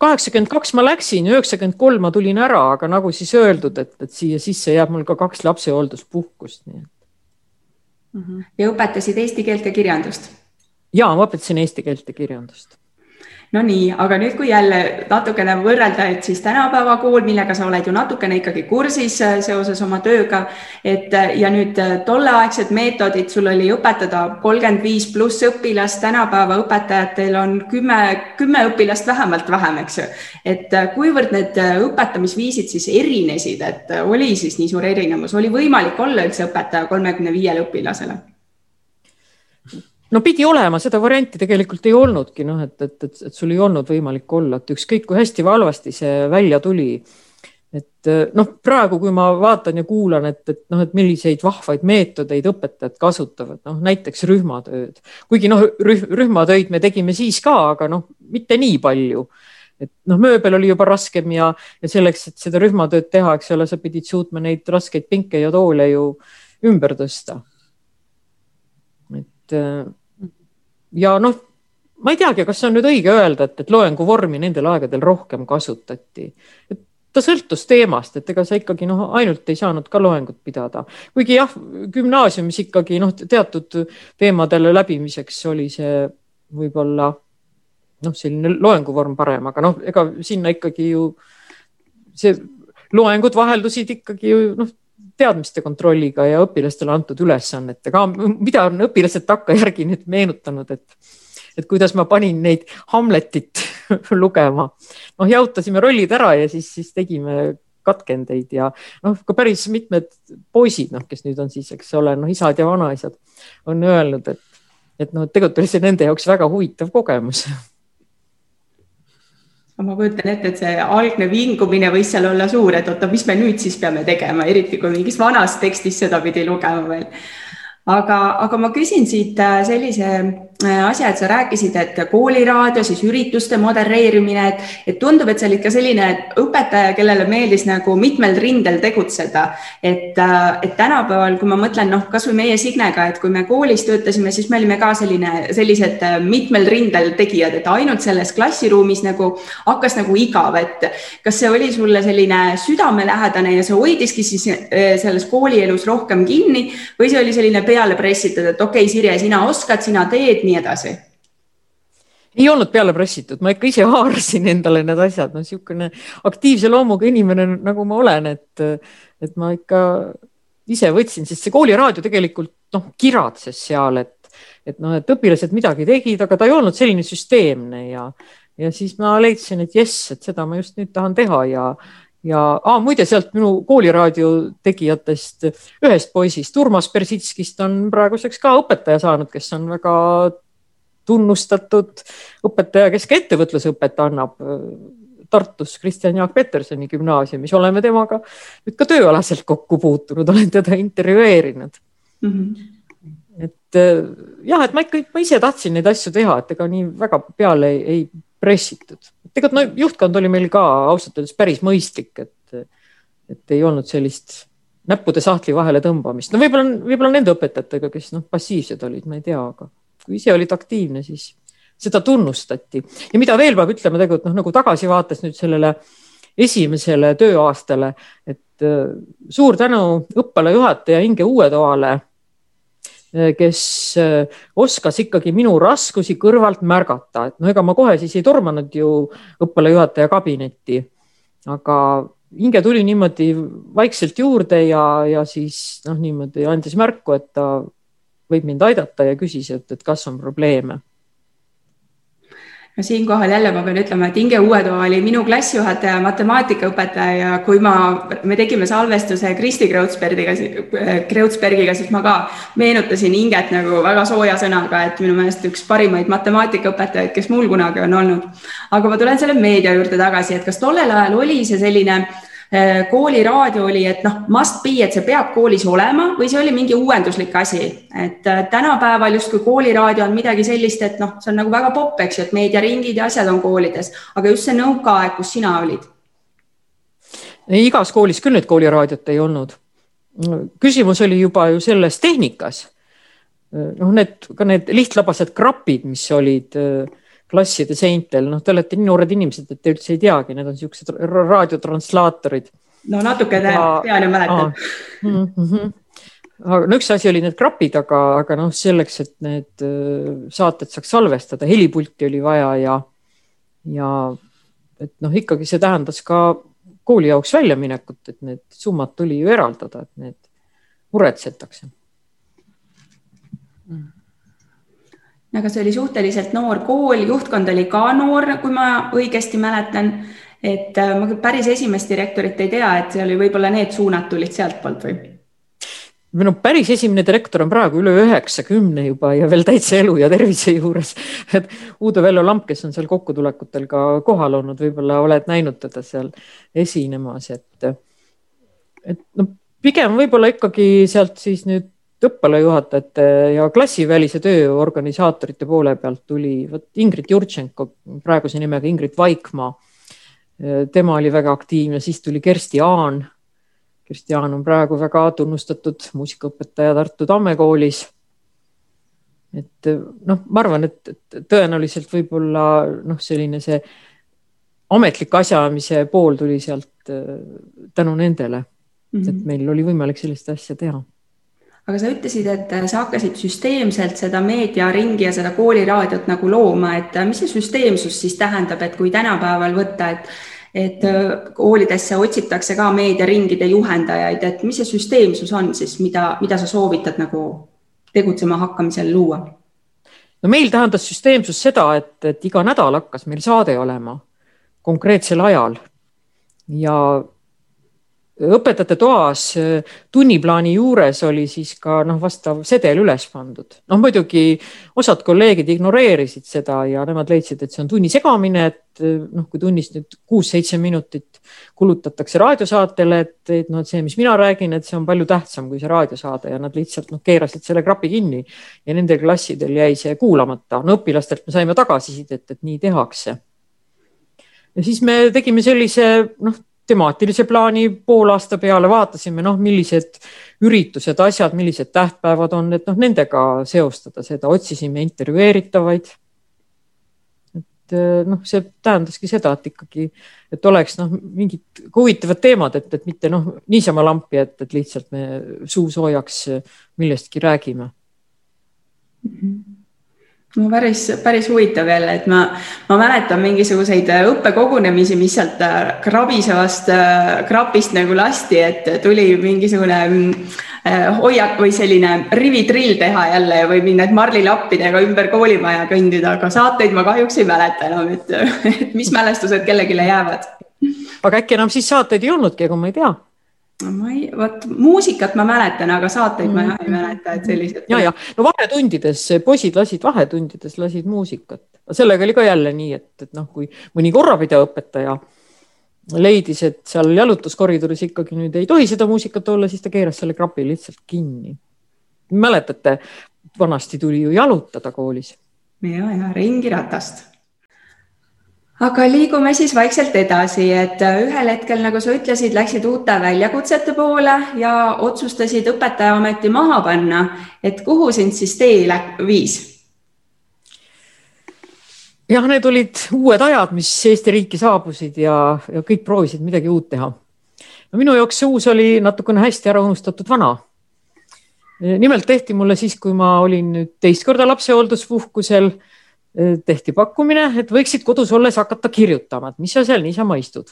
kaheksakümmend kaks ma läksin, üheksakümmend kolm ma tulin ära, aga nagu siis öeldud, et, et siia sisse jääb mul ka kaks lapsehoolduspuhkust, nii et. Ja õpetasid eesti keelt ja kirjandust? ja ma õpetasin eesti keelt ja kirjandust no nii, aga nüüd, kui jälle natukene võrrelda, et siis tänapäeva kool, millega sa oled ju natukene ikkagi kursis äh, seoses oma tööga, et äh, ja nüüd äh, tolleaegsed meetodid, sul oli õpetada kolmkümmend viis pluss õpilast, tänapäeva õpetajatel on kümme, kümme õpilast vähemalt vähem, eks ju. et kuivõrd need õpetamisviisid siis erinesid, et oli siis nii suur erinevus, oli võimalik olla üldse õpetaja kolmekümne viiele õpilasele? No pidi olema, seda varianti tegelikult ei olnudki, noh, et, et, et, et sul ei olnud võimalik olla, et ükskõik kui hästi või halvasti see välja tuli. et noh, praegu, kui ma vaatan ja kuulan, et, et noh, et milliseid vahvaid meetodeid õpetajad kasutavad, noh näiteks rühmatööd, kuigi noh, rühm, rühmatöid me tegime siis ka, aga noh, mitte nii palju. Et noh, mööbel oli juba raskem ja, ja selleks, et seda rühmatööd teha, eks ole, sa pidid suutma neid raskeid pinke ja toole ju ümber tõsta. Et ja noh, ma ei teagi, kas see on nüüd õige öelda, et, et loengu vormi nendel aegadel rohkem kasutati. ta sõltus teemast, et ega sa ikkagi noh, ainult ei saanud ka loengut pidada, kuigi jah, gümnaasiumis ikkagi noh, teatud teemadele läbimiseks oli see võib-olla noh, selline loenguvorm parem, aga noh, ega sinna ikkagi ju see loengud vaheldusid ikkagi ju noh, teadmiste kontrolliga ja õpilastele antud ülesannetega, mida on õpilased takkajärgi nüüd meenutanud, et et kuidas ma panin neid Hamletit lugema. noh, jahutasime rollid ära ja siis, siis tegime katkendeid ja noh, ka päris mitmed poisid, noh, kes nüüd on siis, eks ole, noh, isad ja vanaisad on öelnud, et, et noh, tegelikult oli see nende jaoks väga huvitav kogemus ma kujutan ette, et see algne vingumine võis seal olla suur, et oota, mis me nüüd siis peame tegema, eriti kui mingis vanas tekstis sedapidi lugema veel. aga, aga ma küsin siit äh, sellise asja, et sa rääkisid, et kooliraadio, siis ürituste modereerimine, et, et tundub, et sa olid ka selline õpetaja, kellele meeldis nagu mitmel rindel tegutseda. et, äh, et tänapäeval, kui ma mõtlen, noh, kasvõi meie Signega, et kui me koolis töötasime, siis me olime ka selline, sellised äh, mitmel rindel tegijad, et ainult selles klassiruumis nagu hakkas nagu igav, et kas see oli sulle selline südamelähedane ja see hoidiski siis selles koolielus rohkem kinni või see oli selline peale pressitud, et okei okay,, Sirje, sina oskad, sina teed nii edasi? ei olnud peale pressitud, ma ikka ise haarasin endale need asjad, no niisugune aktiivse loomuga inimene, nagu ma olen, et, et ma ikka ise võtsin, sest see kooliraadio tegelikult noh, kiratses seal, et, et noh, et õpilased midagi tegid, aga ta ei olnud selline süsteemne ja, ja siis ma leidsin, et jess, et seda ma just nüüd tahan teha ja, ja ah, muide, sealt minu kooliraadio tegijatest ühest poisist, Urmas Persitskist on praeguseks ka õpetaja saanud, kes on väga tunnustatud õpetaja, kes ka ettevõtlusõpet annab Tartus Kristjan Jaak Petersoni gümnaasiumis, oleme temaga nüüd ka tööalaselt kokku puutunud, olen teda intervjueerinud mm. -hmm. et jah, et ma ikka, ma ise tahtsin neid asju teha, et ega nii väga peale ei, ei pressitud tegelikult no juhtkond oli meil ka ausalt öeldes päris mõistlik, et, et ei olnud sellist näppude sahtli vahele tõmbamist. no võib-olla, võib-olla nende õpetajatega, kes noh, passiivsed olid, ma ei tea, aga kui ise olid aktiivne, siis seda tunnustati. ja mida veel peab ütlema tegelikult noh, nagu tagasivaates nüüd sellele esimesele tööaastale, et äh, suur tänu õppealajuhataja Inge Uuetoale kes äh, oskas ikkagi minu raskusi kõrvalt märgata, et no ega ma kohe siis ei tormanud ju õppealajuhataja kabinetti, aga Inge tuli niimoodi vaikselt juurde ja, ja siis noh, niimoodi andis märku, et ta võib mind aidata ja küsis, et, et kas on probleeme no siinkohal jälle ma pean ütlema, et Inge Uuetoa oli minu klassijuhataja, matemaatikaõpetaja ja kui ma, me tegime salvestuse Kristi Kreutzbergiga, Kreutzbergiga, siis ma ka meenutasin Inget nagu väga sooja sõnaga, et minu meelest üks parimaid matemaatikaõpetajaid, kes mul kunagi on olnud. aga ma tulen selle meedia juurde tagasi, et kas tollel ajal oli see selline kooliraadio oli, et noh, must be, et see peab koolis olema või see oli mingi uuenduslik asi, et äh, tänapäeval justkui kooliraadio on midagi sellist, et noh, see on nagu väga popp, eks ju, et meediaringid ja asjad on koolides, aga just see nõukaaeg, kus sina olid? igas koolis küll nüüd kooliraadiot ei olnud. küsimus oli juba ju selles tehnikas. noh, need ka need lihtlabased krapid, mis olid äh, klasside seintel, noh, te olete nii noored inimesed, et te üldse ei teagi, need on niisugused raadiotranslaatorid. no natuke tean ja mäletan. Mm -hmm. aga no üks asi oli need krapid, aga, aga noh, selleks, et need äh, saated saaks salvestada, helipulti oli vaja ja, ja et noh, ikkagi see tähendas ka kooli jaoks väljaminekut, et need summad tuli ju eraldada, et need muretsetakse mm aga see oli suhteliselt noor kool, juhtkond oli ka noor, kui ma õigesti mäletan. et äh, ma päris esimest direktorit ei tea, et see oli võib-olla need suunad tulid sealtpoolt või? minu päris esimene direktor on praegu üle üheksakümne juba ja veel täitsa elu ja tervise juures. et Uudo Vello Lamp, kes on seal kokkutulekutel ka kohal olnud, võib-olla oled näinud teda seal esinemas, et, et no pigem võib-olla ikkagi sealt siis nüüd õppealajuhatajate ja klassivälise töö organisaatorite poole pealt tuli vot Ingrid Jurtšenko, praeguse nimega Ingrid Vaikmaa. tema oli väga aktiivne, siis tuli Kersti Aan. Kersti Aan on praegu väga tunnustatud muusikaõpetaja Tartu Tamme koolis. et noh, ma arvan, et tõenäoliselt võib-olla noh, selline see ametlik asjaajamise pool tuli sealt äh, tänu nendele mm, -hmm. et meil oli võimalik sellist asja teha aga sa ütlesid, et sa hakkasid süsteemselt seda meediaringi ja seda kooliraadiot nagu looma, et mis see süsteemsus siis tähendab, et kui tänapäeval võtta, et et koolidesse otsitakse ka meediaringide juhendajaid, et mis see süsteemsus on siis, mida, mida sa soovitad nagu tegutsema hakkamisel luua? no meil tähendas süsteemsus seda, et, et iga nädal hakkas meil saade olema konkreetsel ajal ja õpetajate toas tunniplaani juures oli siis ka noh, vastav sedel üles pandud. noh, muidugi osad kolleegid ignoreerisid seda ja nemad leidsid, et see on tunni segamine, et noh, kui tunnis nüüd kuus-seitse minutit kulutatakse raadiosaatele, et, et noh, et see, mis mina räägin, et see on palju tähtsam kui see raadiosaade ja nad lihtsalt noh, keerasid selle krapi kinni ja nendel klassidel jäi see kuulamata. no õpilastelt me saime tagasisidet, et nii tehakse ja siis me tegime sellise noh, temaatilise plaani poolaasta peale, vaatasime, noh, millised üritused, asjad, millised tähtpäevad on, et noh, nendega seostada seda, otsisime intervjueeritavaid. et noh, see tähendaski seda, et ikkagi, et oleks noh, mingid huvitavad teemad, et, et mitte noh, niisama lampi, et, et lihtsalt me suu soojaks millestki räägime mm. -hmm no päris, päris huvitav jälle, et ma, ma mäletan mingisuguseid õppekogunemisi, mis sealt äh, krabisevast äh, krapist nagu lasti, et tuli mingisugune äh, hoiak või selline rivitrill teha jälle või minna marlilappidega ümber koolimaja kõndida, aga saateid ma kahjuks ei mäleta enam, et mis mälestused kellelegi jäävad. aga äkki enam siis saateid ei olnudki, ega ma ei tea ma ei, vot muusikat ma mäletan, aga saateid ma jah ei mäleta, et sellised. ja, ja no vahetundides poisid lasid vahetundides lasid muusikat, sellega oli ka jälle nii, et, et noh, kui mõni korrapidajaõpetaja leidis, et seal jalutuskoridoris ikkagi nüüd ei tohi seda muusikat olla, siis ta keeras selle krapi lihtsalt kinni. mäletate, vanasti tuli ju jalutada koolis. ja, ja ringiratast aga liigume siis vaikselt edasi, et äh, ühel hetkel, nagu sa ütlesid, läksid uute väljakutsete poole ja otsustasid õpetajaameti maha panna. et kuhu sind siis tee viis? jah, need olid uued ajad, mis Eesti riiki saabusid ja, ja kõik proovisid midagi uut teha. no minu jaoks see uus oli natukene hästi ära unustatud vana. nimelt tehti mulle siis, kui ma olin nüüd teist korda lapsehoolduspuhkusel tehti pakkumine, et võiksid kodus olles hakata kirjutama, et mis sa seal niisama istud.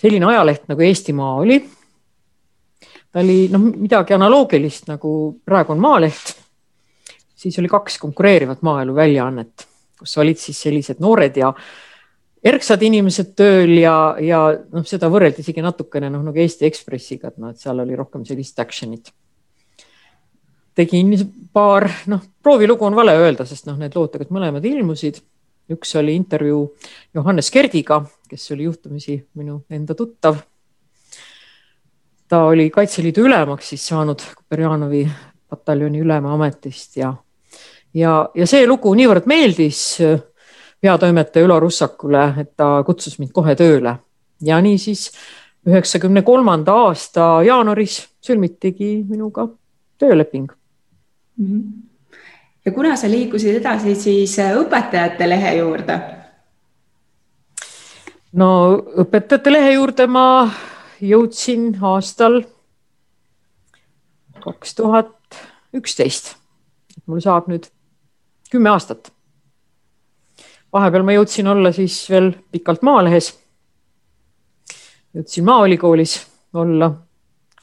selline ajaleht nagu Eestimaa oli. ta oli noh, midagi analoogilist nagu praegu on Maaleht. siis oli kaks konkureerivat maaelu väljaannet, kus olid siis sellised noored ja erksad inimesed tööl ja, ja noh, seda võrreldi isegi natukene noh, nagu Eesti Ekspressiga, et noh, et seal oli rohkem sellist action'it tegin paar, noh, proovilugu on vale öelda, sest noh, need lood tegelikult mõlemad ilmusid. üks oli intervjuu Johannes Kerdiga, kes oli juhtumisi minu enda tuttav. ta oli Kaitseliidu ülemaks siis saanud Kuperjanovi pataljoni ülema ametist ja, ja, ja see lugu niivõrd meeldis peatoimetaja Ülo Russakule, et ta kutsus mind kohe tööle ja niisiis üheksakümne kolmanda aasta jaanuaris sõlmitigi minuga tööleping. Ja kuna sa liikusid edasi siis äh, õpetajate lehe juurde? no õpetajate lehe juurde ma jõudsin aastal kaks tuhat üksteist. mul saab nüüd kümme aastat. vahepeal ma jõudsin olla siis veel pikalt Maalehes. jõudsin Maaülikoolis olla,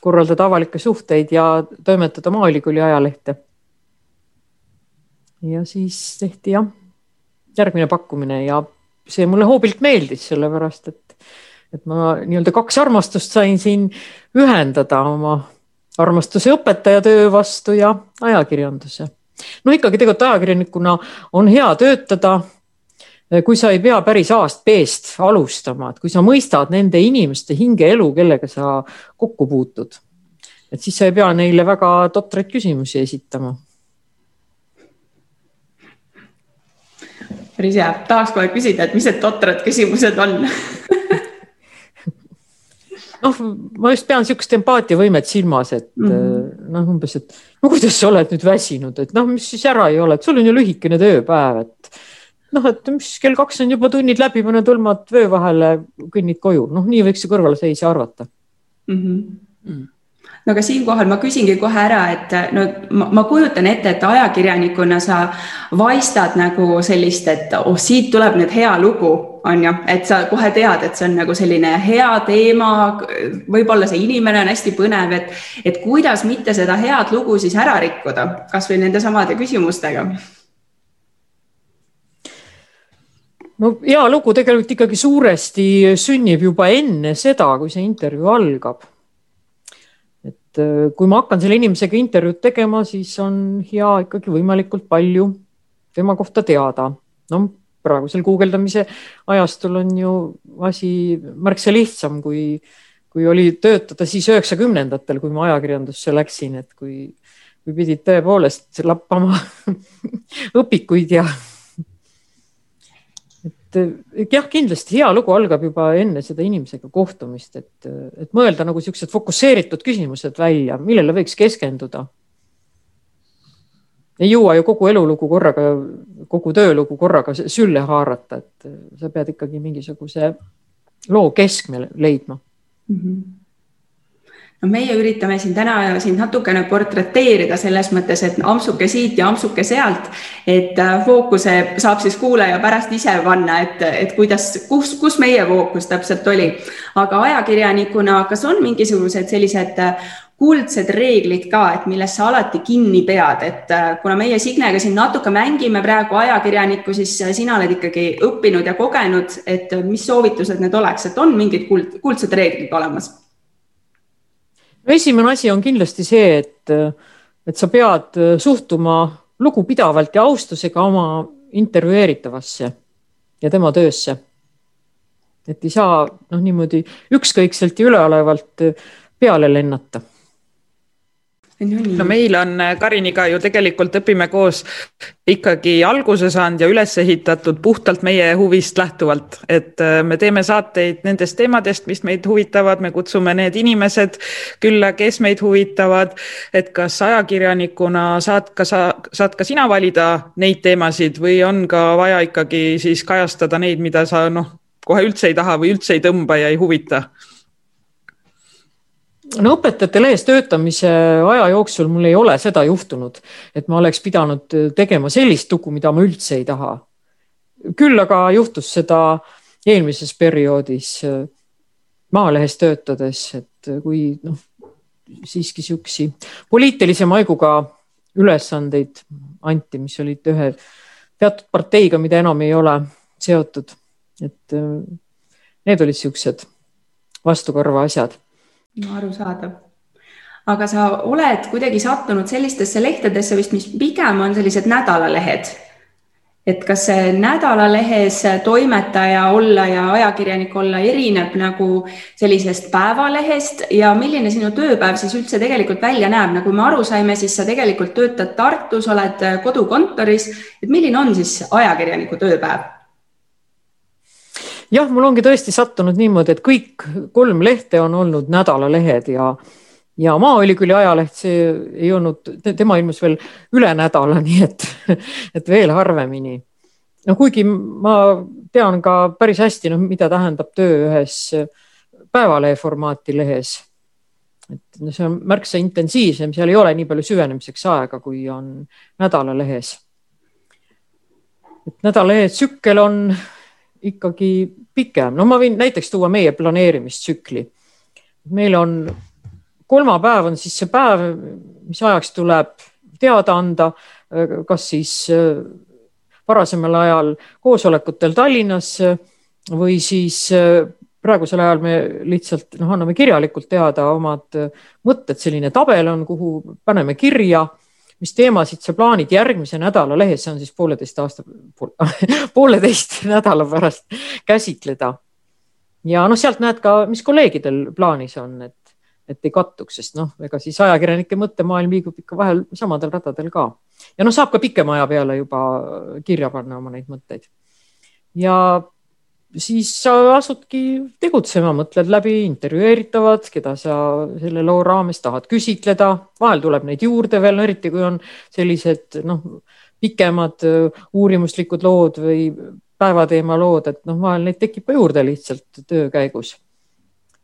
korraldada avalikke suhteid ja toimetada Maaülikooli ajalehte ja siis tehti jah, järgmine pakkumine ja see mulle hoobilt meeldis, sellepärast et, et ma nii-öelda kaks armastust sain siin ühendada oma armastuse õpetajatöö vastu ja ajakirjanduse. no ikkagi tegelikult ajakirjanikuna on hea töötada, kui sa ei pea päris A-st B-st alustama, et kui sa mõistad nende inimeste hingeelu, kellega sa kokku puutud, et siis sa ei pea neile väga totraid küsimusi esitama päris hea, tahaks kohe küsida, et mis need totrad küsimused on noh, ma just pean niisugust empaatiavõimet silmas, et mm -hmm. noh, umbes, et no kuidas sa oled nüüd väsinud, et noh, mis siis ära ei ole, et sul on ju lühikene tööpäev, et noh, et mis kell kaks on juba tunnid läbi, pane tõlmad vöö vahele, kõnnid koju, noh, nii võiks ju kõrvalseisja arvata mm. -hmm. Mm no aga siinkohal ma küsingi kohe ära, et no ma, ma kujutan ette, et ajakirjanikuna sa vaistad nagu sellist, et oh, siit tuleb nüüd hea lugu, on ju, et sa kohe tead, et see on nagu selline hea teema. võib-olla see inimene on hästi põnev, et, et kuidas mitte seda head lugu siis ära rikkuda, kasvõi nende samade küsimustega no hea lugu tegelikult ikkagi suuresti sünnib juba enne seda, kui see intervjuu algab et äh, kui ma hakkan selle inimesega intervjuud tegema, siis on hea ikkagi võimalikult palju tema kohta teada. no praegusel guugeldamise ajastul on ju asi märksa lihtsam, kui, kui oli töötada siis üheksakümnendatel, kui ma ajakirjandusse läksin, et kui, kui pidid tõepoolest lappama õpikuid ja et jah, kindlasti hea lugu algab juba enne seda inimesega kohtumist, et, et mõelda nagu siuksed fokusseeritud küsimused välja, millele võiks keskenduda. ei jõua ju kogu elulugu korraga, kogu töölugu korraga sülle haarata, et sa pead ikkagi mingisuguse loo keskme leidma mm. -hmm no meie üritame siin täna sind natukene portreteerida selles mõttes, et ampsuke siit ja ampsuke sealt, et äh, fookuse saab siis kuulaja pärast ise panna, et, et kuidas, kus, kus meie fookus täpselt oli. aga ajakirjanikuna, kas on mingisugused sellised äh, kuldsed reeglid ka, et millest sa alati kinni pead, et äh, kuna meie Signega siin natuke mängime praegu ajakirjanikku, siis sina oled ikkagi õppinud ja kogenud, et mis soovitused need oleks, et on mingid kuld, kuldsed reeglid olemas no esimene asi on kindlasti see, et, et sa pead suhtuma lugupidavalt ja austusega oma intervjueeritavasse ja tema töösse. et ei saa noh, niimoodi ükskõikselt ja üleolevalt peale lennata no meil on äh, Kariniga ju tegelikult õpime koos ikkagi alguse saanud ja üles ehitatud puhtalt meie huvist lähtuvalt, et äh, me teeme saateid nendest teemadest, mis meid huvitavad, me kutsume need inimesed külla, kes meid huvitavad. et kas ajakirjanikuna saad ka sa, saad ka sina valida neid teemasid või on ka vaja ikkagi siis kajastada neid, mida sa noh, kohe üldse ei taha või üldse ei tõmba ja ei huvita no õpetajate lehes töötamise aja jooksul mul ei ole seda juhtunud, et ma oleks pidanud tegema sellist lugu, mida ma üldse ei taha. küll aga juhtus seda eelmises perioodis Maalehes töötades, et kui noh, siiski siuksi poliitilise maiguga ülesandeid anti, mis olid ühe teatud parteiga, mida enam ei ole seotud. et need olid siuksed vastukarva asjad arusaadav aga sa oled kuidagi sattunud sellistesse lehtedesse vist, mis pigem on sellised nädalalehed. et kas see nädalalehes toimetaja olla ja ajakirjanik olla erineb nagu sellisest päevalehest ja milline sinu tööpäev siis üldse tegelikult välja näeb, nagu me aru saime, siis sa tegelikult töötad Tartus, oled kodukontoris, et milline on siis ajakirjaniku tööpäev? Jah, mul ongi tõesti sattunud niimoodi, et kõik kolm lehte on olnud nädalalehed ja, ja Maaülikooli ajaleht, see ei olnud, tema ilmus veel üle nädala, nii et, et veel harvemini. no kuigi ma tean ka päris hästi, noh, mida tähendab töö ühes päevalehe formaati lehes. et see on märksa intensiivsem, seal ei ole nii palju süvenemiseks aega, kui on nädalalehes. et nädalalehe tsükkel on ikkagi pikem, no ma võin näiteks tuua meie planeerimistsükli. meil on kolmapäev on siis see päev, mis ajaks tuleb teada anda, kas siis äh, varasemal ajal koosolekutel Tallinnas või siis äh, praegusel ajal me lihtsalt noh, anname kirjalikult teada omad mõtted, selline tabel on, kuhu paneme kirja mis teemasid sa plaanid järgmise nädala lehes, see on siis pooleteist aasta pooleteist nädala pärast käsitleda. ja noh, sealt näed ka, mis kolleegidel plaanis on, et, et ei kattuks, sest noh, ega siis ajakirjanike mõttemaailm liigub ikka vahel samadel radadel ka. ja noh, saab ka pikema aja peale juba kirja panna oma neid mõtteid. ja siis sa asudki tegutsema, mõtled läbi intervjueeritavad, keda sa selle loo raames tahad küsitleda, vahel tuleb neid juurde veel, eriti kui on sellised noh, pikemad uurimuslikud lood või päevateema lood, et noh, vahel neid tekib ka juurde lihtsalt töö käigus.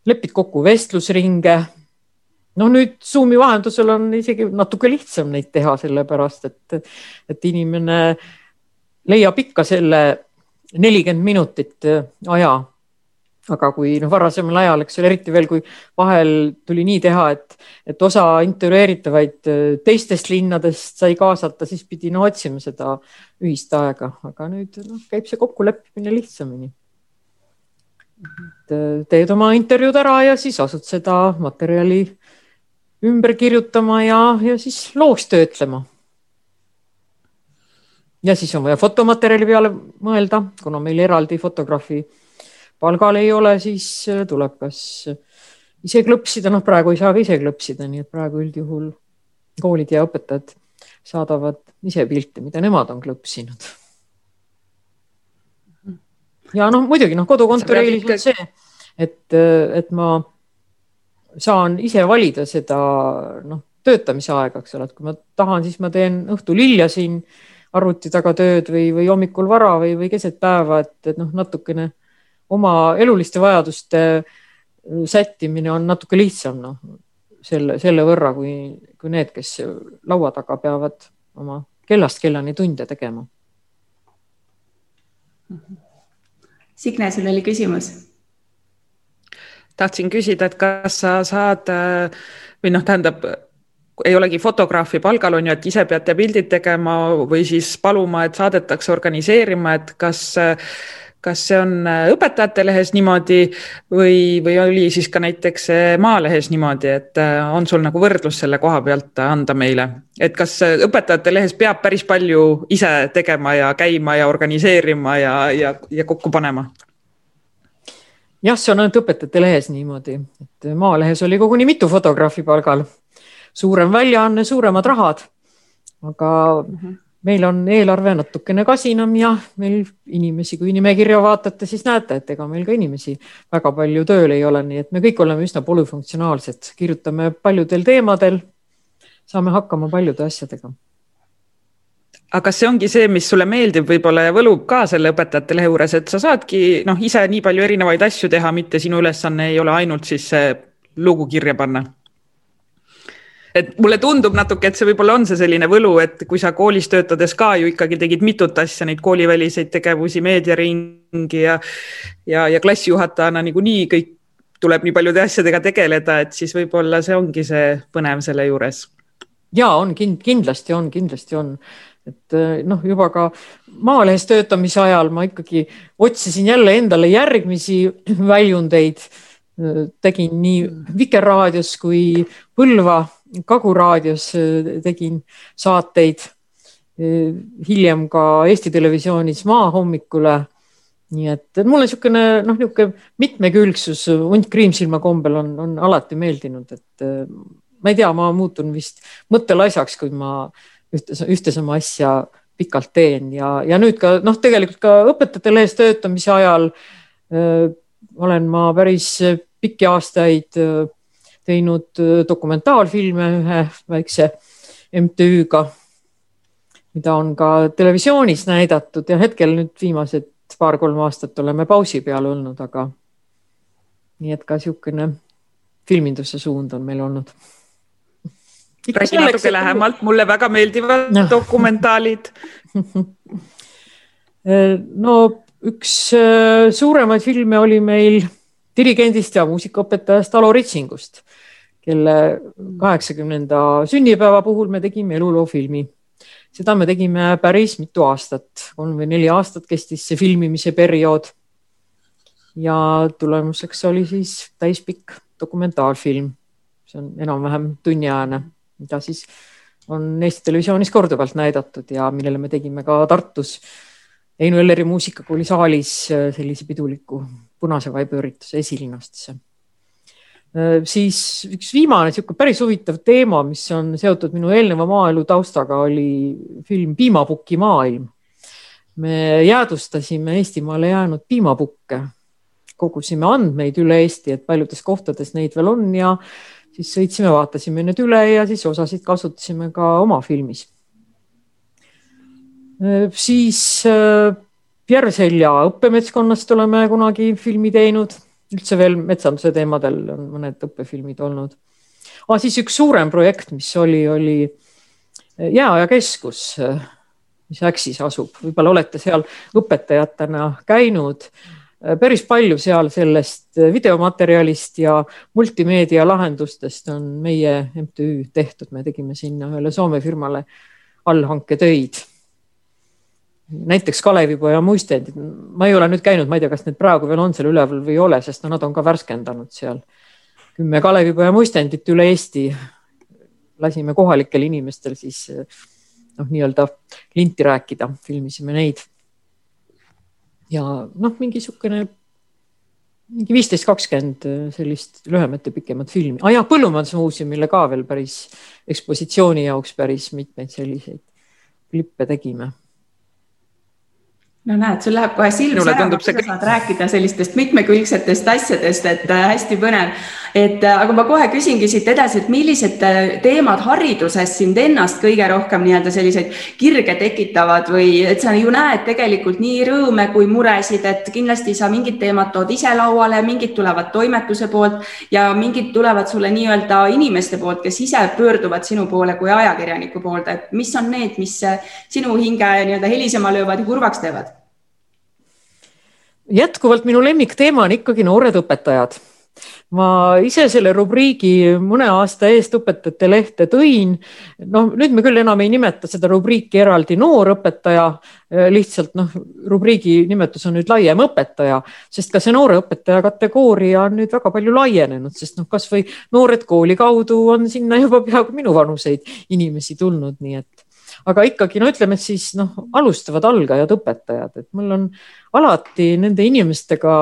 lepid kokku vestlusringe. noh, nüüd Zoomi vahendusel on isegi natuke lihtsam neid teha, sellepärast et, et inimene leiab ikka selle nelikümmend minutit äh, aja. aga kui noh, varasemal ajal, eks ole, eriti veel, kui vahel tuli nii teha, et, et osa intervjueeritavaid äh, teistest linnadest sai kaasata, siis pidi no otsima seda ühist aega, aga nüüd noh, käib see kokkuleppimine lihtsamini. Äh, teed oma intervjuud ära ja siis asud seda materjali ümber kirjutama ja, ja siis looks töötlema ja siis on vaja fotomaterjali peale mõelda, kuna meil eraldi fotograafi palgal ei ole, siis äh, tuleb kas ise klõpsida, noh, praegu ei saa ka ise klõpsida, nii et praegu üldjuhul koolid ja õpetajad saadavad ise pilte, mida nemad on klõpsinud. ja noh, muidugi noh, kodukontori eelis on see, et, äh, et ma saan ise valida seda noh, töötamise aega, eks ole, et kui ma tahan, siis ma teen õhtul hilja siin arvuti taga tööd või, või hommikul vara või, või keset päeva, et, et noh, natukene oma eluliste vajaduste äh, sättimine on natuke lihtsam, noh selle, selle võrra, kui, kui need, kes laua taga peavad oma kellast kellani tunde tegema. Signe, sul oli küsimus? tahtsin küsida, et kas sa saad äh, või noh, tähendab ei olegi fotograafi palgal, on ju, et ise peate pildid tegema või siis paluma, et saadetakse organiseerima, et kas, kas see on õpetajate lehes niimoodi või, või oli siis ka näiteks Maalehes niimoodi, et on sul nagu võrdlus selle koha pealt anda meile, et kas õpetajate lehes peab päris palju ise tegema ja käima ja organiseerima ja, ja, ja kokku panema? jah, see on ainult õpetajate lehes niimoodi, et Maalehes oli koguni mitu fotograafi palgal suurem väljaanne, suuremad rahad. aga -hmm. meil on eelarve natukene kasinam ja meil inimesi, kui nimekirja vaatate, siis näete, et ega meil ka inimesi väga palju tööl ei ole, nii et me kõik oleme üsna polüfunktsionaalsed, kirjutame paljudel teemadel, saame hakkama paljude asjadega aga kas see ongi see, mis sulle meeldib võib-olla ja võlub ka selle õpetajate lehe juures, et sa saadki noh, ise nii palju erinevaid asju teha, mitte sinu ülesanne ei ole ainult siis lugu kirja panna? Et mulle tundub natuke, et see võib-olla on see selline võlu, et kui sa koolis töötades ka ju ikkagi tegid mitut asja, neid kooliväliseid tegevusi, meediaringi ja, ja, ja klassijuhatajana niikuinii kõik tuleb nii paljude asjadega tegeleda, et siis võib-olla see ongi see põnev selle juures. ja on kind, kindlasti on, kindlasti on et eh, noh, juba ka Maalehes töötamise ajal ma ikkagi otsisin jälle endale järgmisi väljundeid. tegin nii Vikerraadios kui Põlva Kagu raadios äh, tegin saateid, äh, hiljem ka Eesti Televisioonis Maahommikule. nii et, et mulle niisugune noh, niisugune mitmekülgsus hunt kriimsilma kombel on, on alati meeldinud, et äh, ma ei tea, ma muutun vist mõttelaisaks, kui ma ühte, ühte sama asja pikalt teen ja, ja nüüd ka noh, tegelikult ka õpetajate lehes töötamise ajal öö, olen ma päris pikki aastaid öö, teinud äh, dokumentaalfilme ühe väikse MTÜ-ga, mida on ka televisioonis näidatud ja hetkel nüüd viimased paar-kolm aastat oleme pausi peal olnud, aga nii et ka niisugune filminduse suund on meil olnud. räägi natuke lähemalt, mulle väga meeldivad no. dokumentaalid no üks äh, suuremaid filme oli meil dirigendist ja muusikaõpetajast Alo Ritsingust, kelle kaheksakümnenda sünnipäeva puhul me tegime eluloofilmi. seda me tegime päris mitu aastat, kolm või neli aastat kestis see filmimise periood. ja tulemuseks oli siis täispikk dokumentaalfilm, see on enam-vähem tunniajane, mida siis on Eesti Televisioonis korduvalt näidatud ja millele me tegime ka Tartus Heinu Elleri muusikakooli saalis sellise piduliku punase esilinastesse. Äh, siis üks viimane niisugune päris huvitav teema, mis on seotud minu eelneva maaelu taustaga, oli film Piimapuki maailm. me jäädvustasime Eestimaale jäänud piimapukke, kogusime andmeid üle Eesti, et paljudes kohtades neid veel on ja siis sõitsime, vaatasime need üle ja siis osasid kasutasime ka oma filmis. siis äh, Järveselja õppemetskonnast oleme kunagi filmi teinud, üldse veel metsanduse teemadel on mõned õppefilmid olnud ah,. siis üks suurem projekt, mis oli, oli Jääaja keskus mis Äksis asub, võib-olla olete seal õpetajatena käinud. päris palju seal sellest videomaterjalist ja multimeedia lahendustest on meie MTÜ tehtud, me tegime sinna ühele Soome firmale allhanketöid. Näiteks Kalevipoja muistendid, ma ei ole nüüd käinud, ma ei tea, kas need praegu veel on seal üleval või ei ole, sest no nad on ka värskendanud seal kümme Kalevipoja muistendit üle Eesti. lasime kohalikel inimestel siis noh, nii-öelda linti rääkida, filmisime neid. ja noh, mingi niisugune mingi viisteist, kakskümmend sellist lühemat ja pikemat filmi ah,. jah, Põllumajandusmuuseumile ka veel päris ekspositsiooni jaoks päris mitmeid selliseid klippe tegime no näed, sul läheb kohe silm särama, kui sa saad rääkida sellistest mitmekülgsetest asjadest, et äh, hästi põnev. Et äh, aga ma kohe küsingi siit edasi, et millised äh, teemad hariduses sind ennast kõige rohkem nii-öelda selliseid kirge tekitavad või et sa ju näed tegelikult nii rõõme kui muresid, et kindlasti sa mingid teemad tood ise lauale, mingid tulevad toimetuse poolt ja mingid tulevad sulle nii-öelda inimeste poolt, kes ise pöörduvad sinu poole kui ajakirjaniku poolde, et mis on need, mis sinu hinge nii-öelda helisema löövad ja kurvaks teevad? jätkuvalt minu lemmikteema on ikkagi noored õpetajad. Ma ise selle rubriigi mõne aasta eest õpetajate lehte tõin. noh, nüüd me küll enam ei nimeta seda rubriiki eraldi noorõpetaja, lihtsalt noh, rubriigi nimetus on nüüd laiem õpetaja, sest ka see noore õpetaja kategooria on nüüd väga palju laienenud, sest noh, kasvõi noored kooli kaudu on sinna juba peaaegu minuvanuseid inimesi tulnud, nii et aga ikkagi no ütleme siis noh, alustavad algajad õpetajad, et mul on alati nende inimestega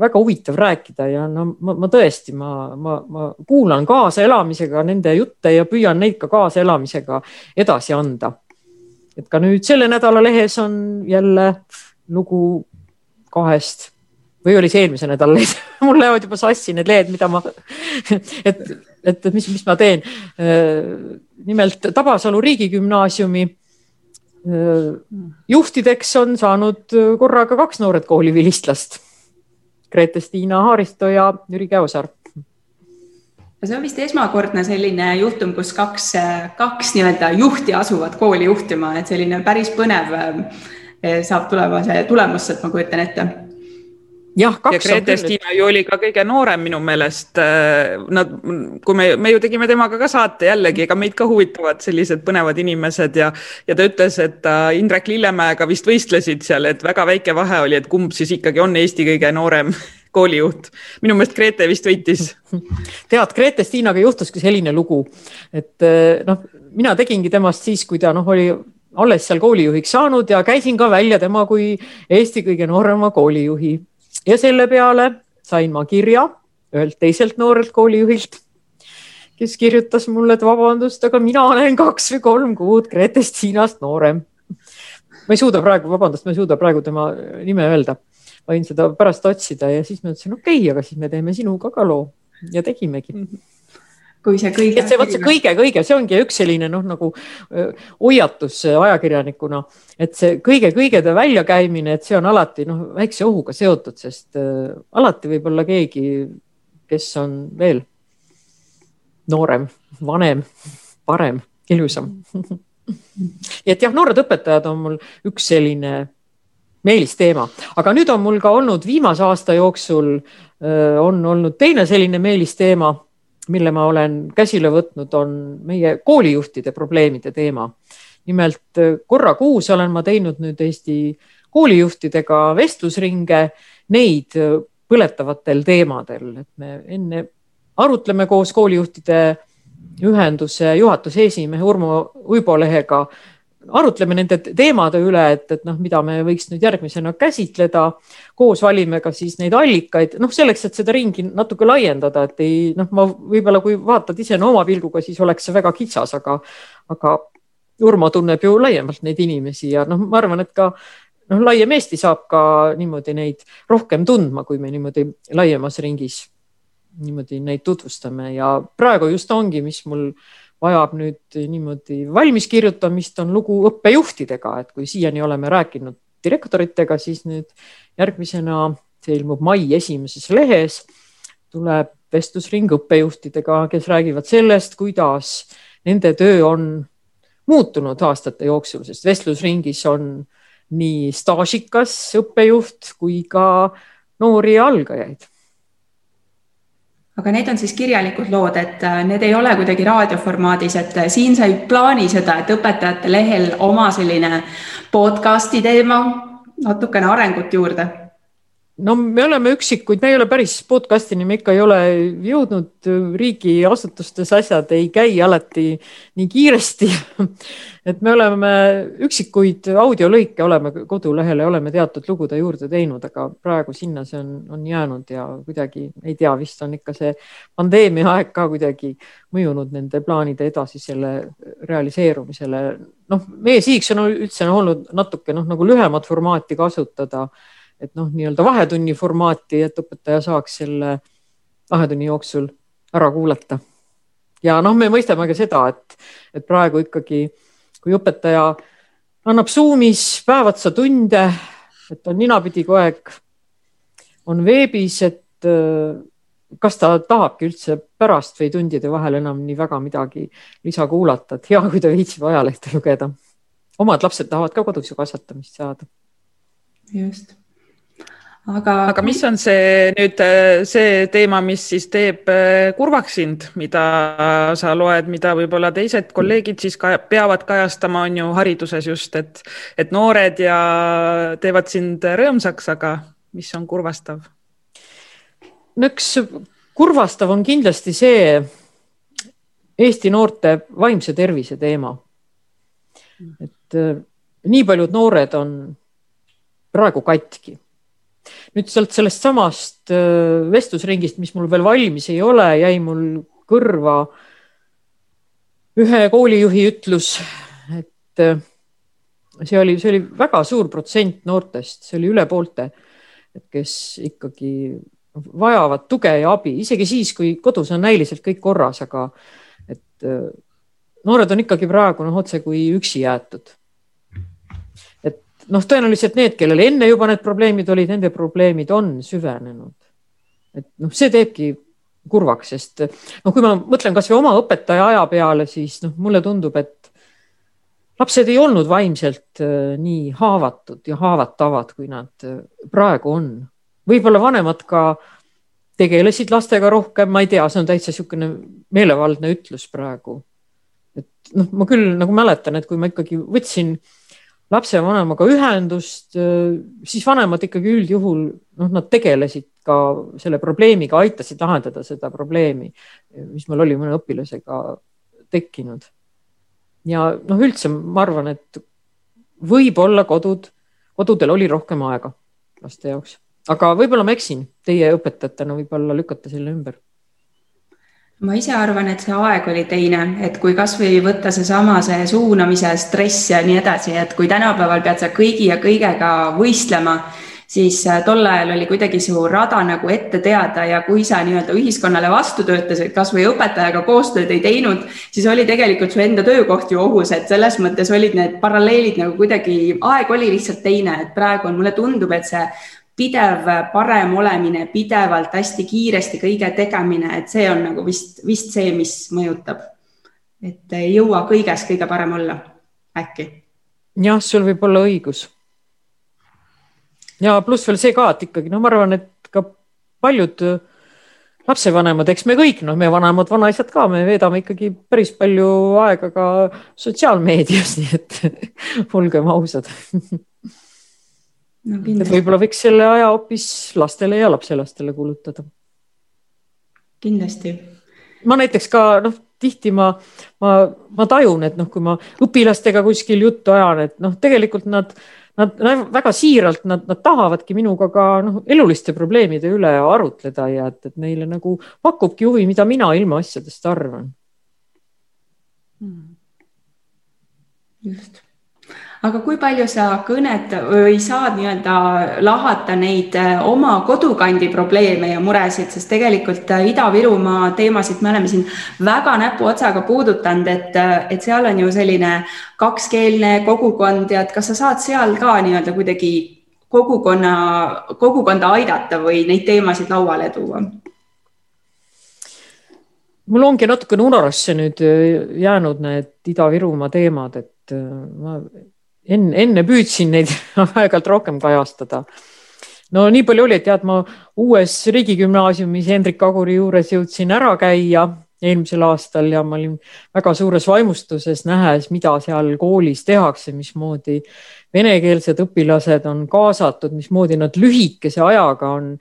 väga huvitav rääkida ja no ma, ma tõesti, ma, ma, ma kuulan kaasaelamisega nende jutte ja püüan neid ka kaasaelamisega edasi anda. et ka nüüd selle nädala lehes on jälle lugu kahest või oli see eelmise nädala lehed mul lähevad juba sassi need lehed, mida ma, et, et, et mis, mis ma teen nimelt Tabasalu riigigümnaasiumi juhtideks on saanud korraga kaks noored koolivilistlast. Grete-Stiina Haaristo ja Jüri Käosaar. see on vist esmakordne selline juhtum, kus kaks, kaks nii-öelda juhti asuvad kooli juhtima, et selline päris põnev saab tulema see tulemus, et ma kujutan ette jah, ja Grete Stina ju oli ka kõige noorem minu meelest. Äh, nad, kui me, me ju tegime temaga ka saate jällegi, ega meid ka huvitavad sellised põnevad inimesed ja, ja ta ütles, et ta Indrek Lillemäega vist võistlesid seal, et väga väike vahe oli, et kumb siis ikkagi on Eesti kõige noorem koolijuht. minu meelest Grete vist võitis. tead, Grete Stiinaga juhtuski selline lugu, et äh, noh, mina tegingi temast siis, kui ta noh, oli alles seal koolijuhiks saanud ja käisin ka välja tema kui Eesti kõige noorema koolijuhi ja selle peale sain ma kirja ühelt teiselt noorelt koolijuhilt, kes kirjutas mulle, et vabandust, aga mina olen kaks või kolm kuud Gretest Hiinast noorem. ma ei suuda praegu, vabandust, ma ei suuda praegu tema nime öelda. võin seda pärast otsida ja siis ma ütlesin, okei okay,, aga siis me teeme sinuga ka loo ja tegimegi mm. -hmm kui see kõige. see, vot see kõige-kõige, see ongi üks selline noh, nagu hoiatus ajakirjanikuna, et see kõige-kõigede väljakäimine, et see on alati noh, väikse ohuga seotud, sest äh, alati võib olla keegi, kes on veel noorem, vanem, parem, ilusam et jah, noored õpetajad on mul üks selline meelisteema, aga nüüd on mul ka olnud viimase aasta jooksul on olnud teine selline meelisteema mille ma olen käsile võtnud, on meie koolijuhtide probleemide teema. nimelt korra kuus olen ma teinud nüüd Eesti koolijuhtidega vestlusringe, neid põletavatel teemadel, et me enne arutleme koos koolijuhtide ühenduse juhatuse esimehe Urmo Uibolehega arutleme nende teemade üle, et, et noh, mida me võiks nüüd järgmisena käsitleda. koos valime ka siis neid allikaid, noh, selleks, et seda ringi natuke laiendada, et ei noh, ma võib-olla kui vaatad ise no oma pilguga, siis oleks see väga kitsas, aga, aga Urmo tunneb ju laiemalt neid inimesi ja noh, ma arvan, et ka noh, laiem Eesti saab ka niimoodi neid rohkem tundma, kui me niimoodi laiemas ringis niimoodi neid tutvustame ja praegu just ongi, mis mul vajab nüüd niimoodi valmis kirjutamist, on lugu õppejuhtidega, et kui siiani oleme rääkinud direktoritega, siis nüüd järgmisena, see ilmub mai esimeses lehes, tuleb vestlusring õppejuhtidega, kes räägivad sellest, kuidas nende töö on muutunud aastate jooksul, sest vestlusringis on nii staažikas õppejuht kui ka noori algajaid aga need on siis kirjalikud lood, et äh, need ei ole kuidagi raadioformaadis, et äh, siin sa ei plaani seda, et õpetajate lehel oma selline podcast'i teema, natukene arengut juurde no me oleme üksikuid, me ei ole päris podcast'ini, me ikka ei ole jõudnud, riigiasutustes asjad ei käi alati nii kiiresti. et me oleme üksikuid audiolõike oleme kodulehele, oleme teatud lugude juurde teinud, aga praegu sinna see on, on jäänud ja kuidagi ei tea, vist on ikka see pandeemia aeg ka kuidagi mõjunud nende plaanide edasisele realiseerumisele. noh, meie sihiks on üldse olnud natuke noh, nagu lühemat formaati kasutada et noh, nii-öelda vahetunni formaati, et õpetaja saaks selle vahetunni jooksul ära kuulata. ja noh, me mõistame ka seda, et, et praegu ikkagi, kui õpetaja annab Zoomis päev otsa tunde, et on ninapidi kogu aeg, on veebis, et äh, kas ta tahabki üldse pärast või tundide vahel enam nii väga midagi lisa kuulata, et hea, kui ta viitsib ajalehte lugeda. omad lapsed tahavad ka kodus ju kasvatamist saada. just aga, aga mis on see nüüd äh, see teema, mis siis teeb äh, kurvaks sind, mida sa loed, mida võib-olla teised kolleegid siis ka peavad kajastama, on ju hariduses just, et, et noored ja teevad sind rõõmsaks, aga mis on kurvastav? no üks kurvastav on kindlasti see Eesti noorte vaimse tervise teema. et äh, nii paljud noored on praegu katki nüüd sealt sellest samast vestlusringist, mis mul veel valmis ei ole, jäi mul kõrva ühe koolijuhi ütlus, et see oli, see oli väga suur protsent noortest, see oli üle poolte, kes ikkagi vajavad tuge ja abi, isegi siis, kui kodus on näiliselt kõik korras, aga et noored on ikkagi praegu noh, otse kui üksi jäetud noh, tõenäoliselt need, kellel enne juba need probleemid olid, nende probleemid on süvenenud. et noh, see teebki kurvaks, sest noh, kui ma mõtlen kasvõi oma õpetaja aja peale, siis noh, mulle tundub, et lapsed ei olnud vaimselt äh, nii haavatud ja haavatavad, kui nad äh, praegu on. võib-olla vanemad ka tegelesid lastega rohkem, ma ei tea, see on täitsa niisugune meelevaldne ütlus praegu. et noh, ma küll nagu mäletan, et kui ma ikkagi võtsin äh, lapsevanemaga ühendust, siis vanemad ikkagi üldjuhul noh, nad tegelesid ka selle probleemiga, aitasid lahendada seda probleemi, mis meil oli mõne õpilasega tekkinud. ja noh, üldse ma arvan, et võib-olla kodud, kodudel oli rohkem aega laste jaoks, aga võib-olla ma eksin, teie õpetajatena võib-olla lükkate selle ümber ma ise arvan, et see aeg oli teine, et kui kasvõi võtta seesama see suunamise stress ja nii edasi, et kui tänapäeval pead sa kõigi ja kõigega võistlema, siis äh, tol ajal oli kuidagi su rada nagu ette teada ja kui sa nii-öelda ühiskonnale vastu töötasid, kasvõi õpetajaga koostööd ei teinud, siis oli tegelikult su enda töökoht ju ohus, et selles mõttes olid need paralleelid nagu kuidagi, aeg oli lihtsalt teine, et praegu on, mulle tundub, et see pidev parem olemine, pidevalt hästi kiiresti kõige tegemine, et see on nagu vist, vist see, mis mõjutab. et ei jõua kõiges kõige parem olla, äkki. jah, sul võib olla õigus. ja pluss veel see ka, et ikkagi noh, ma arvan, et ka paljud lapsevanemad, eks me kõik, noh, me vanemad vanaisad ka, me veedame ikkagi päris palju aega ka sotsiaalmeedias, nii et olgem ausad no,. võib-olla võiks selle aja hoopis lastele ja lapselastele kulutada. kindlasti. ma näiteks ka noh, tihti ma, ma, ma tajun, et noh, kui ma õpilastega kuskil juttu ajan, et noh, tegelikult nad, nad väga siiralt, nad, nad tahavadki minuga ka noh, eluliste probleemide üle arutleda ja et, et neile nagu pakubki huvi, mida mina ilmaasjadest arvan hmm.. just aga kui palju sa kõnet või saad nii-öelda lahata neid äh, oma kodukandi probleeme ja muresid, sest tegelikult äh, Ida-Virumaa teemasid me oleme siin väga näpuotsaga puudutanud, et, et seal on ju selline kakskeelne kogukond ja et kas sa saad seal ka nii-öelda kuidagi kogukonna, kogukonda aidata või neid teemasid lauale tuua? mul ongi natukene unarusse nüüd jäänud need Ida-Virumaa teemad, et ma enne, enne püüdsin neid aeg-ajalt rohkem kajastada. no nii palju oli, et tead, ma uues riigigümnaasiumis Hendrik Aguri juures jõudsin ära käia eelmisel aastal ja ma olin väga suures vaimustuses, nähes, mida seal koolis tehakse, mismoodi venekeelsed õpilased on kaasatud, mismoodi nad lühikese ajaga on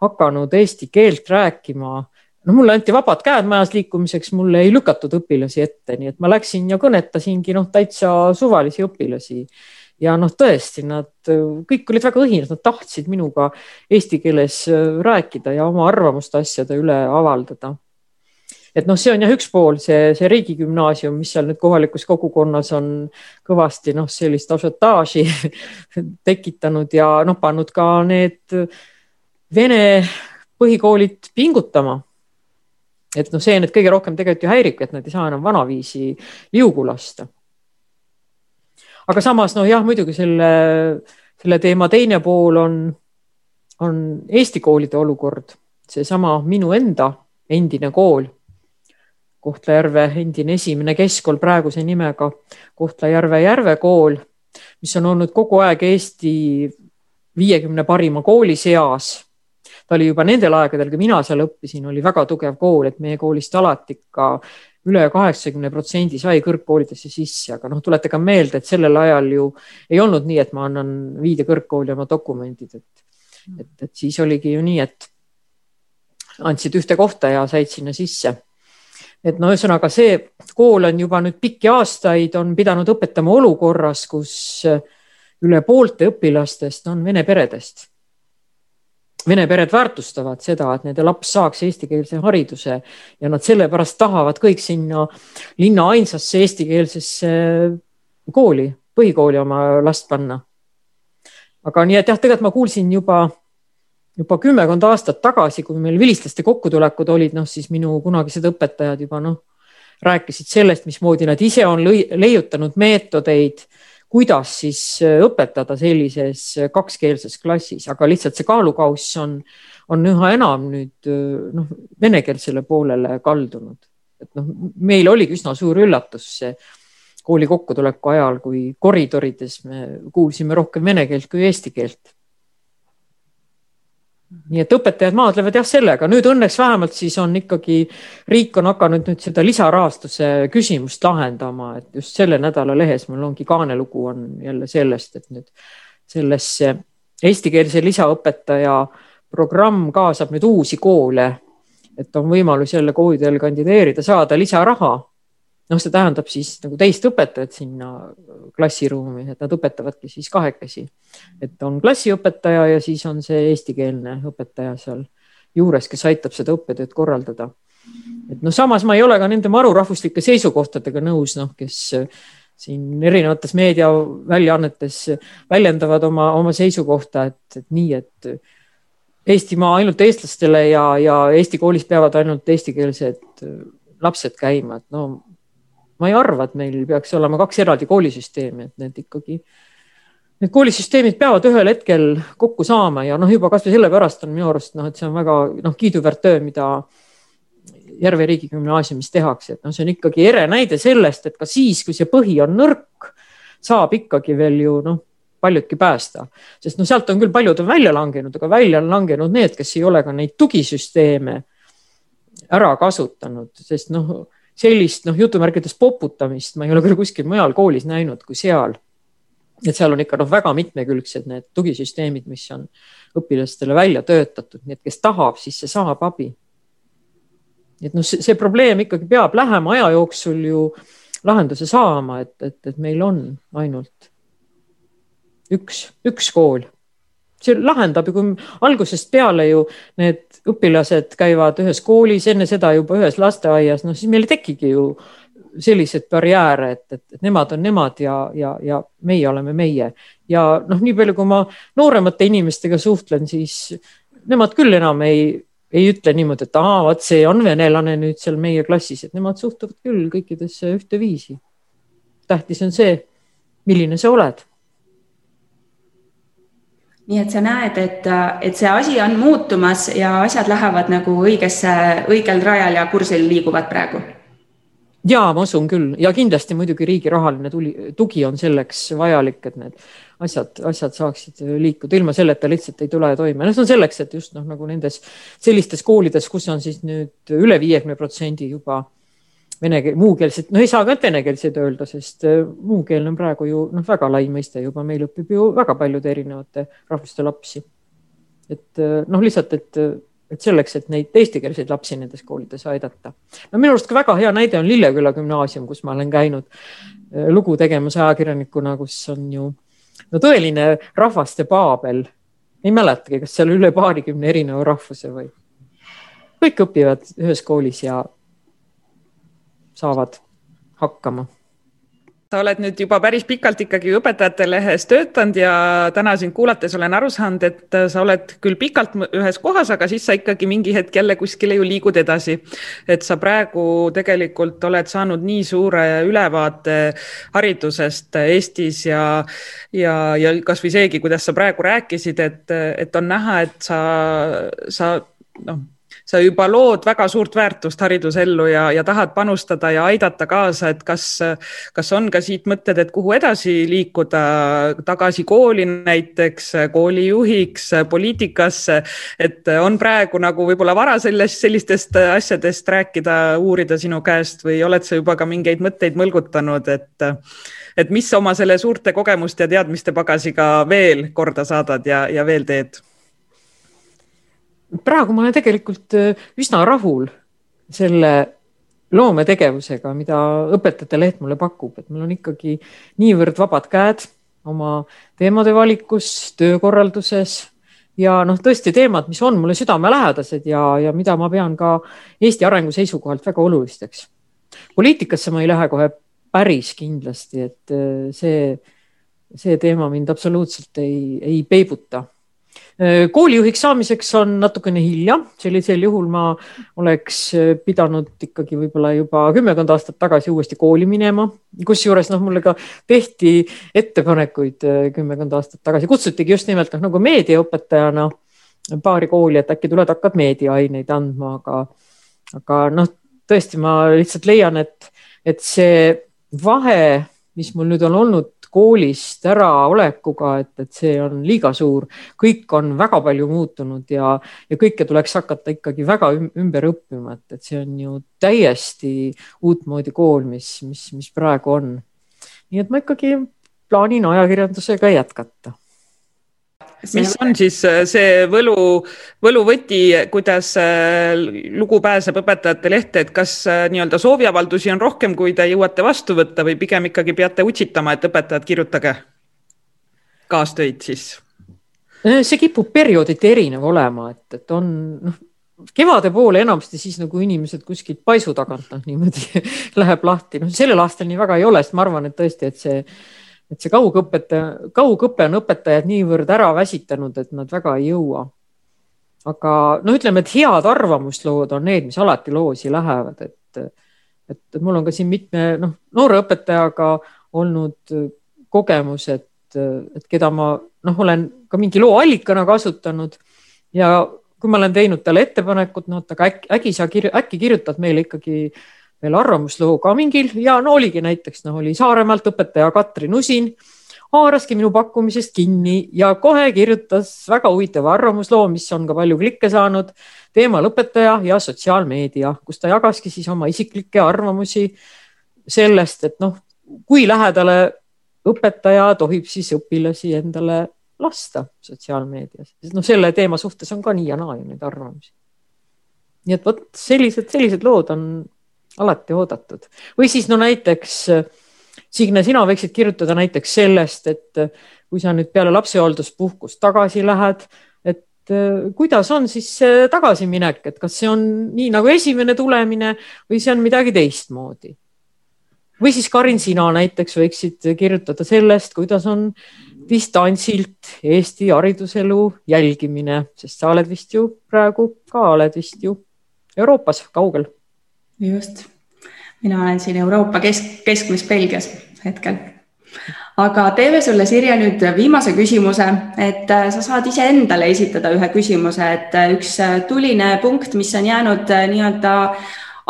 hakanud eesti keelt rääkima no mulle anti vabad käed majas liikumiseks, mulle ei lükatud õpilasi ette, nii et ma läksin ja kõnetasingi noh, täitsa suvalisi õpilasi. ja noh, tõesti, nad kõik olid väga õhinas, nad tahtsid minuga eesti keeles rääkida ja oma arvamust asjade üle avaldada. et noh, see on jah üks pool, see, see riigigümnaasium, mis seal nüüd kohalikus kogukonnas on kõvasti noh, sellist asiotaaži tekitanud ja noh, pannud ka need vene põhikoolid pingutama et noh, see nüüd kõige rohkem tegelikult ju häiribki, et nad ei saa enam vanaviisi liugu lasta. aga samas noh, jah, muidugi selle, selle teema teine pool on, on Eesti koolide olukord, seesama minu enda endine kool, Kohtla-Järve endine esimene keskkool praeguse nimega Kohtla-Järve Järve kool, mis on olnud kogu aeg Eesti viiekümne parima kooli seas ta oli juba nendel aegadel, kui mina seal õppisin, oli väga tugev kool, et meie koolist alati ikka üle kaheksakümne protsendi sai kõrgkoolidesse sisse, aga noh, tuletage meelde, et sellel ajal ju ei olnud nii, et ma annan viide kõrgkooli oma dokumendid, et, et, et siis oligi ju nii, et andsid ühte kohta ja said sinna sisse. et no ühesõnaga see kool on juba nüüd pikki aastaid on pidanud õpetama olukorras, kus üle poolte õpilastest on vene peredest vene pered väärtustavad seda, et nende laps saaks eestikeelse hariduse ja nad sellepärast tahavad kõik sinna linna ainsasse eestikeelsesse kooli, põhikooli oma last panna. aga nii et jah, tegelikult ma kuulsin juba, juba kümmekond aastat tagasi, kui meil vilistlaste kokkutulekud olid, noh siis minu kunagised õpetajad juba noh, rääkisid sellest, mismoodi nad ise on leiutanud meetodeid kuidas siis äh, õpetada sellises äh, kakskeelses klassis, aga lihtsalt see kaalukauss on, on üha enam nüüd äh, noh, venekeelsele poolele kaldunud. et noh, meil oligi üsna suur üllatus see kooli kokkutuleku ajal, kui koridorides me kuulsime rohkem vene keelt kui eesti keelt nii et õpetajad maadlevad jah sellega, nüüd õnneks vähemalt siis on ikkagi, riik on hakanud nüüd seda lisarahastuse küsimust lahendama, et just selle nädala lehes mul ongi kaanelugu on jälle sellest, et nüüd sellesse eestikeelse lisaõpetaja programm kaasab nüüd uusi koole. et on võimalus jälle koolidel kandideerida, saada lisaraha noh, see tähendab siis nagu teist õpetajat sinna klassiruumi, et nad õpetavadki siis kahekesi. et on klassiõpetaja ja siis on see eestikeelne õpetaja seal juures, kes aitab seda õppetööd korraldada. et noh, samas ma ei ole ka nende marurahvuslike seisukohtadega nõus, noh, kes siin erinevates meediaväljaannetes väljendavad oma, oma seisukohta, et, et nii, et Eestimaa ainult eestlastele ja, ja Eesti koolis peavad ainult eestikeelsed lapsed käima, et no ma ei arva, et meil peaks olema kaks eraldi koolisüsteemi, et need ikkagi, need koolisüsteemid peavad ühel hetkel kokku saama ja noh, juba kasvõi sellepärast on minu arust noh, et see on väga noh, kiiduväärt töö, mida Järve riigigümnaasiumis tehakse, et noh, see on ikkagi ere näide sellest, et ka siis, kui see põhi on nõrk, saab ikkagi veel ju noh, paljudki päästa, sest noh, sealt on küll paljud on välja langenud, aga välja on langenud need, kes ei ole ka neid tugisüsteeme ära kasutanud, sest noh sellist noh, jutumärkides poputamist ma ei ole küll kuskil mujal koolis näinud kui seal. et seal on ikka noh, väga mitmekülgsed need tugisüsteemid, mis on õpilastele välja töötatud, nii et kes tahab, siis see saab abi. et noh, see probleem ikkagi peab lähema aja jooksul ju lahenduse saama, et, et, et meil on ainult üks, üks kool see lahendab ju, kui algusest peale ju need õpilased käivad ühes koolis, enne seda juba ühes lasteaias, noh siis meil ei tekigi ju selliseid barjääre, et, et, et nemad on nemad ja, ja, ja meie oleme meie ja noh, nii palju, kui ma nooremate inimestega suhtlen, siis nemad küll enam ei, ei ütle niimoodi, et aa, vot see on venelane nüüd seal meie klassis, et nemad suhtuvad küll kõikidesse ühteviisi. tähtis on see, milline sa oled nii et sa näed, et, et see asi on muutumas ja asjad lähevad nagu õigesse, õigel rajal ja kursil liiguvad praegu. Ja ma usun küll. Ja kindlasti muidugi riigi rahaline tuli, tugi on selleks vajalik, et need asjad, asjad saaksid liikuda, ilma selleta lihtsalt ei tule toime. noh, see on selleks, et just noh, nagu nendes sellistes koolides, kus on siis nüüd üle viiekümne protsendi juba vene keel, muukeelset, no ei saa ka venekeelseid öelda, sest äh, muukeelne on praegu ju noh, väga lai mõiste juba, meil õpib ju väga paljude erinevate rahvuste lapsi. et äh, noh, lihtsalt, et et selleks, et neid eestikeelseid lapsi nendes koolides aidata. no minu arust ka väga hea näide on Lilleküla gümnaasium, kus ma olen käinud äh, lugu tegemas ajakirjanikuna, kus on ju no tõeline rahvaste paabel. ei mäletagi, kas seal üle paarikümne erineva rahvuse või. kõik õpivad ühes koolis ja saavad hakkama sa oled nüüd juba päris pikalt ikkagi Õpetajate Lehes töötanud ja täna sind kuulates olen aru saanud, et sa oled küll pikalt ühes kohas, aga siis sa ikkagi mingi hetk jälle kuskile ju liigud edasi. et sa praegu tegelikult oled saanud nii suure ülevaate haridusest Eestis ja, ja, ja kasvõi seegi, kuidas sa praegu rääkisid, et, et on näha, et sa, sa noh sa juba lood väga suurt väärtust haridusellu ja, ja tahad panustada ja aidata kaasa, et kas, kas on ka siit mõtted, et kuhu edasi liikuda, tagasi kooli näiteks, koolijuhiks, poliitikasse, et on praegu nagu võib-olla vara sellest, sellistest asjadest rääkida, uurida sinu käest või oled sa juba ka mingeid mõtteid mõlgutanud, et et mis oma selle suurte kogemuste ja teadmiste pagasiga veel korda saadad ja, ja veel teed praegu ma olen tegelikult äh, üsna rahul selle loometegevusega, mida Õpetajate Leht mulle pakub, et mul on ikkagi niivõrd vabad käed oma teemade valikus, töökorralduses ja noh, tõesti teemad, mis on mulle südamelähedased ja, ja mida ma pean ka Eesti arengu seisukohalt väga olulisteks. poliitikasse ma ei lähe kohe päris kindlasti, et äh, see, see teema mind absoluutselt ei, ei peibuta koolijuhiks saamiseks on natukene hilja, sellisel juhul ma oleks äh, pidanud ikkagi võib-olla juba kümmekond aastat tagasi uuesti kooli minema, kusjuures noh, mulle ka tehti ettepanekuid äh, kümmekond aastat tagasi, kutsutigi just nimelt noh, nagu meediaõpetajana paari kooli, et äkki tuled, hakkad meediaaineid andma, aga, aga noh, tõesti, ma lihtsalt leian, et, et see vahe, mis mul nüüd on olnud koolist äraolekuga, et, et see on liiga suur, kõik on väga palju muutunud ja, ja kõike tuleks hakata ikkagi väga ümber õppima, et, et see on ju täiesti uutmoodi kool, mis, mis, mis praegu on. nii et ma ikkagi plaanin ajakirjandusega jätkata mis on siis äh, see võlu, võluvõti, kuidas äh, lugu pääseb õpetajate lehte, et kas äh, nii-öelda sooviavaldusi on rohkem, kui te jõuate vastu võtta või pigem ikkagi peate utsitama, et õpetajad, kirjutage kaastöid siis? see kipub periooditi erinev olema, et, et on noh, kevade poole enamasti siis nagu inimesed kuskilt paisu tagant noh, niimoodi läheb lahti, noh sellel aastal nii väga ei ole, sest ma arvan, et tõesti, et see et see kaugõpetaja, kaugõpe on õpetajad niivõrd ära väsitanud, et nad väga ei jõua. aga no ütleme, et head arvamuslood on need, mis alati loosi lähevad, et, et mul on ka siin mitme noh, noore õpetajaga olnud kogemus, et, et keda ma noh, olen ka mingi loo allikana kasutanud ja kui ma olen teinud talle ettepanekut, no et aga äkki, äkki sa kirju, äkki kirjutad meile ikkagi äh, veel arvamusloo ka mingil ja no oligi näiteks noh, oli Saaremaalt õpetaja Katrin Usin haaraski minu pakkumisest kinni ja kohe kirjutas väga huvitava arvamusloo, mis on ka palju klikke saanud teemal õpetaja ja sotsiaalmeedia, kus ta jagaski siis oma isiklikke arvamusi sellest, et noh, kui lähedale õpetaja tohib siis õpilasi endale lasta sotsiaalmeedias, sest noh, selle teema suhtes on ka nii ja naa ju neid arvamusi. nii et vot sellised, sellised lood on alati oodatud või siis no näiteks Signe, sina võiksid kirjutada näiteks sellest, et kui sa nüüd peale lapsehoolduspuhkust tagasi lähed, et kuidas on siis see tagasiminek, et kas see on nii nagu esimene tulemine või see on midagi teistmoodi? või siis Karin, sina näiteks võiksid kirjutada sellest, kuidas on distantsilt Eesti hariduselu jälgimine, sest sa oled vist ju praegu ka oled vist ju Euroopas kaugel. Just, mina olen siin Euroopa kesk, keskmis Belgias hetkel. Aga teeme sulle, Sirje, nüüd viimase küsimuse, et äh, sa saad iseendale esitada ühe küsimuse, et äh, üks äh, tuline punkt, mis on jäänud nii-öelda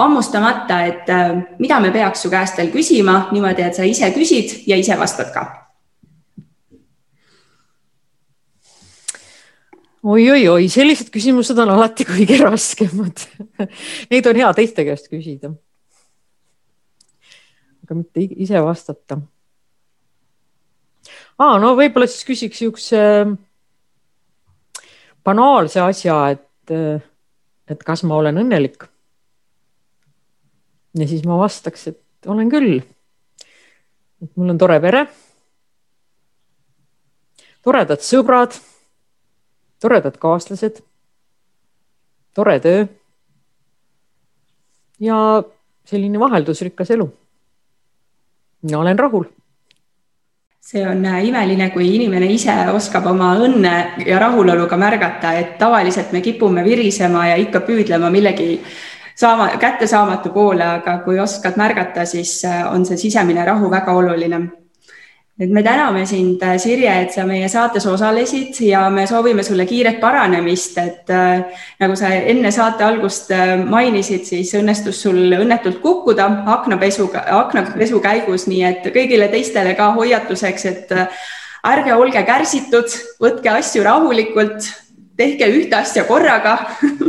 hammustamata, et mida me peaks su käest veel küsima niimoodi, et sa ise küsid ja ise vastad ka oi-oi-oi, sellised küsimused on alati kõige raskemad Neid on hea teiste käest küsida. aga mitte ise vastata aa, no võib-olla siis küsiks niisuguse äh, banaalse asja, et, äh, et kas ma olen õnnelik. ja siis ma vastaks, et olen küll. et mul on tore pere, toredad sõbrad, toredad kaaslased, tore töö. Ja selline vaheldusrikas elu. ja olen rahul. See on äh, imeline, kui inimene ise oskab oma õnne ja rahulolu ka märgata, et tavaliselt me kipume virisema ja ikka püüdlema millegi saama, kättesaamatu poole, aga kui oskad märgata, siis äh, on see sisemine rahu väga oluline et me täname sind, äh, Sirje, et sa meie saates osalesid ja me soovime sulle kiiret paranemist, et äh, nagu sa enne saate algust äh, mainisid, siis õnnestus sul õnnetult kukkuda aknapesu, aknapesu käigus, nii et kõigile teistele ka hoiatuseks, et äh, ärge olge kärsitud, võtke asju rahulikult, tehke ühte asja korraga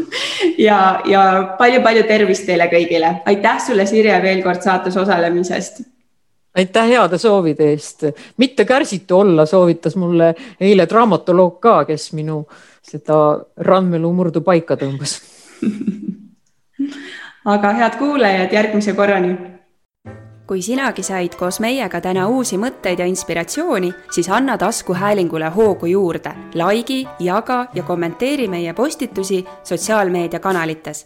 ja, ja palju-palju tervist teile kõigile. aitäh sulle, Sirje, veel kord saates osalemisest aitäh heade soovide eest. mitte kärsitu olla, soovitas mulle eile draamatoloog ka, kes minu seda randmelu murdu paika tõmbas aga head kuulajad, järgmise korrani. kui sinagi said koos meiega täna uusi mõtteid ja inspiratsiooni, siis anna taskuhäälingule hoogu juurde, likei, jaga ja kommenteeri meie postitusi sotsiaalmeediakanalites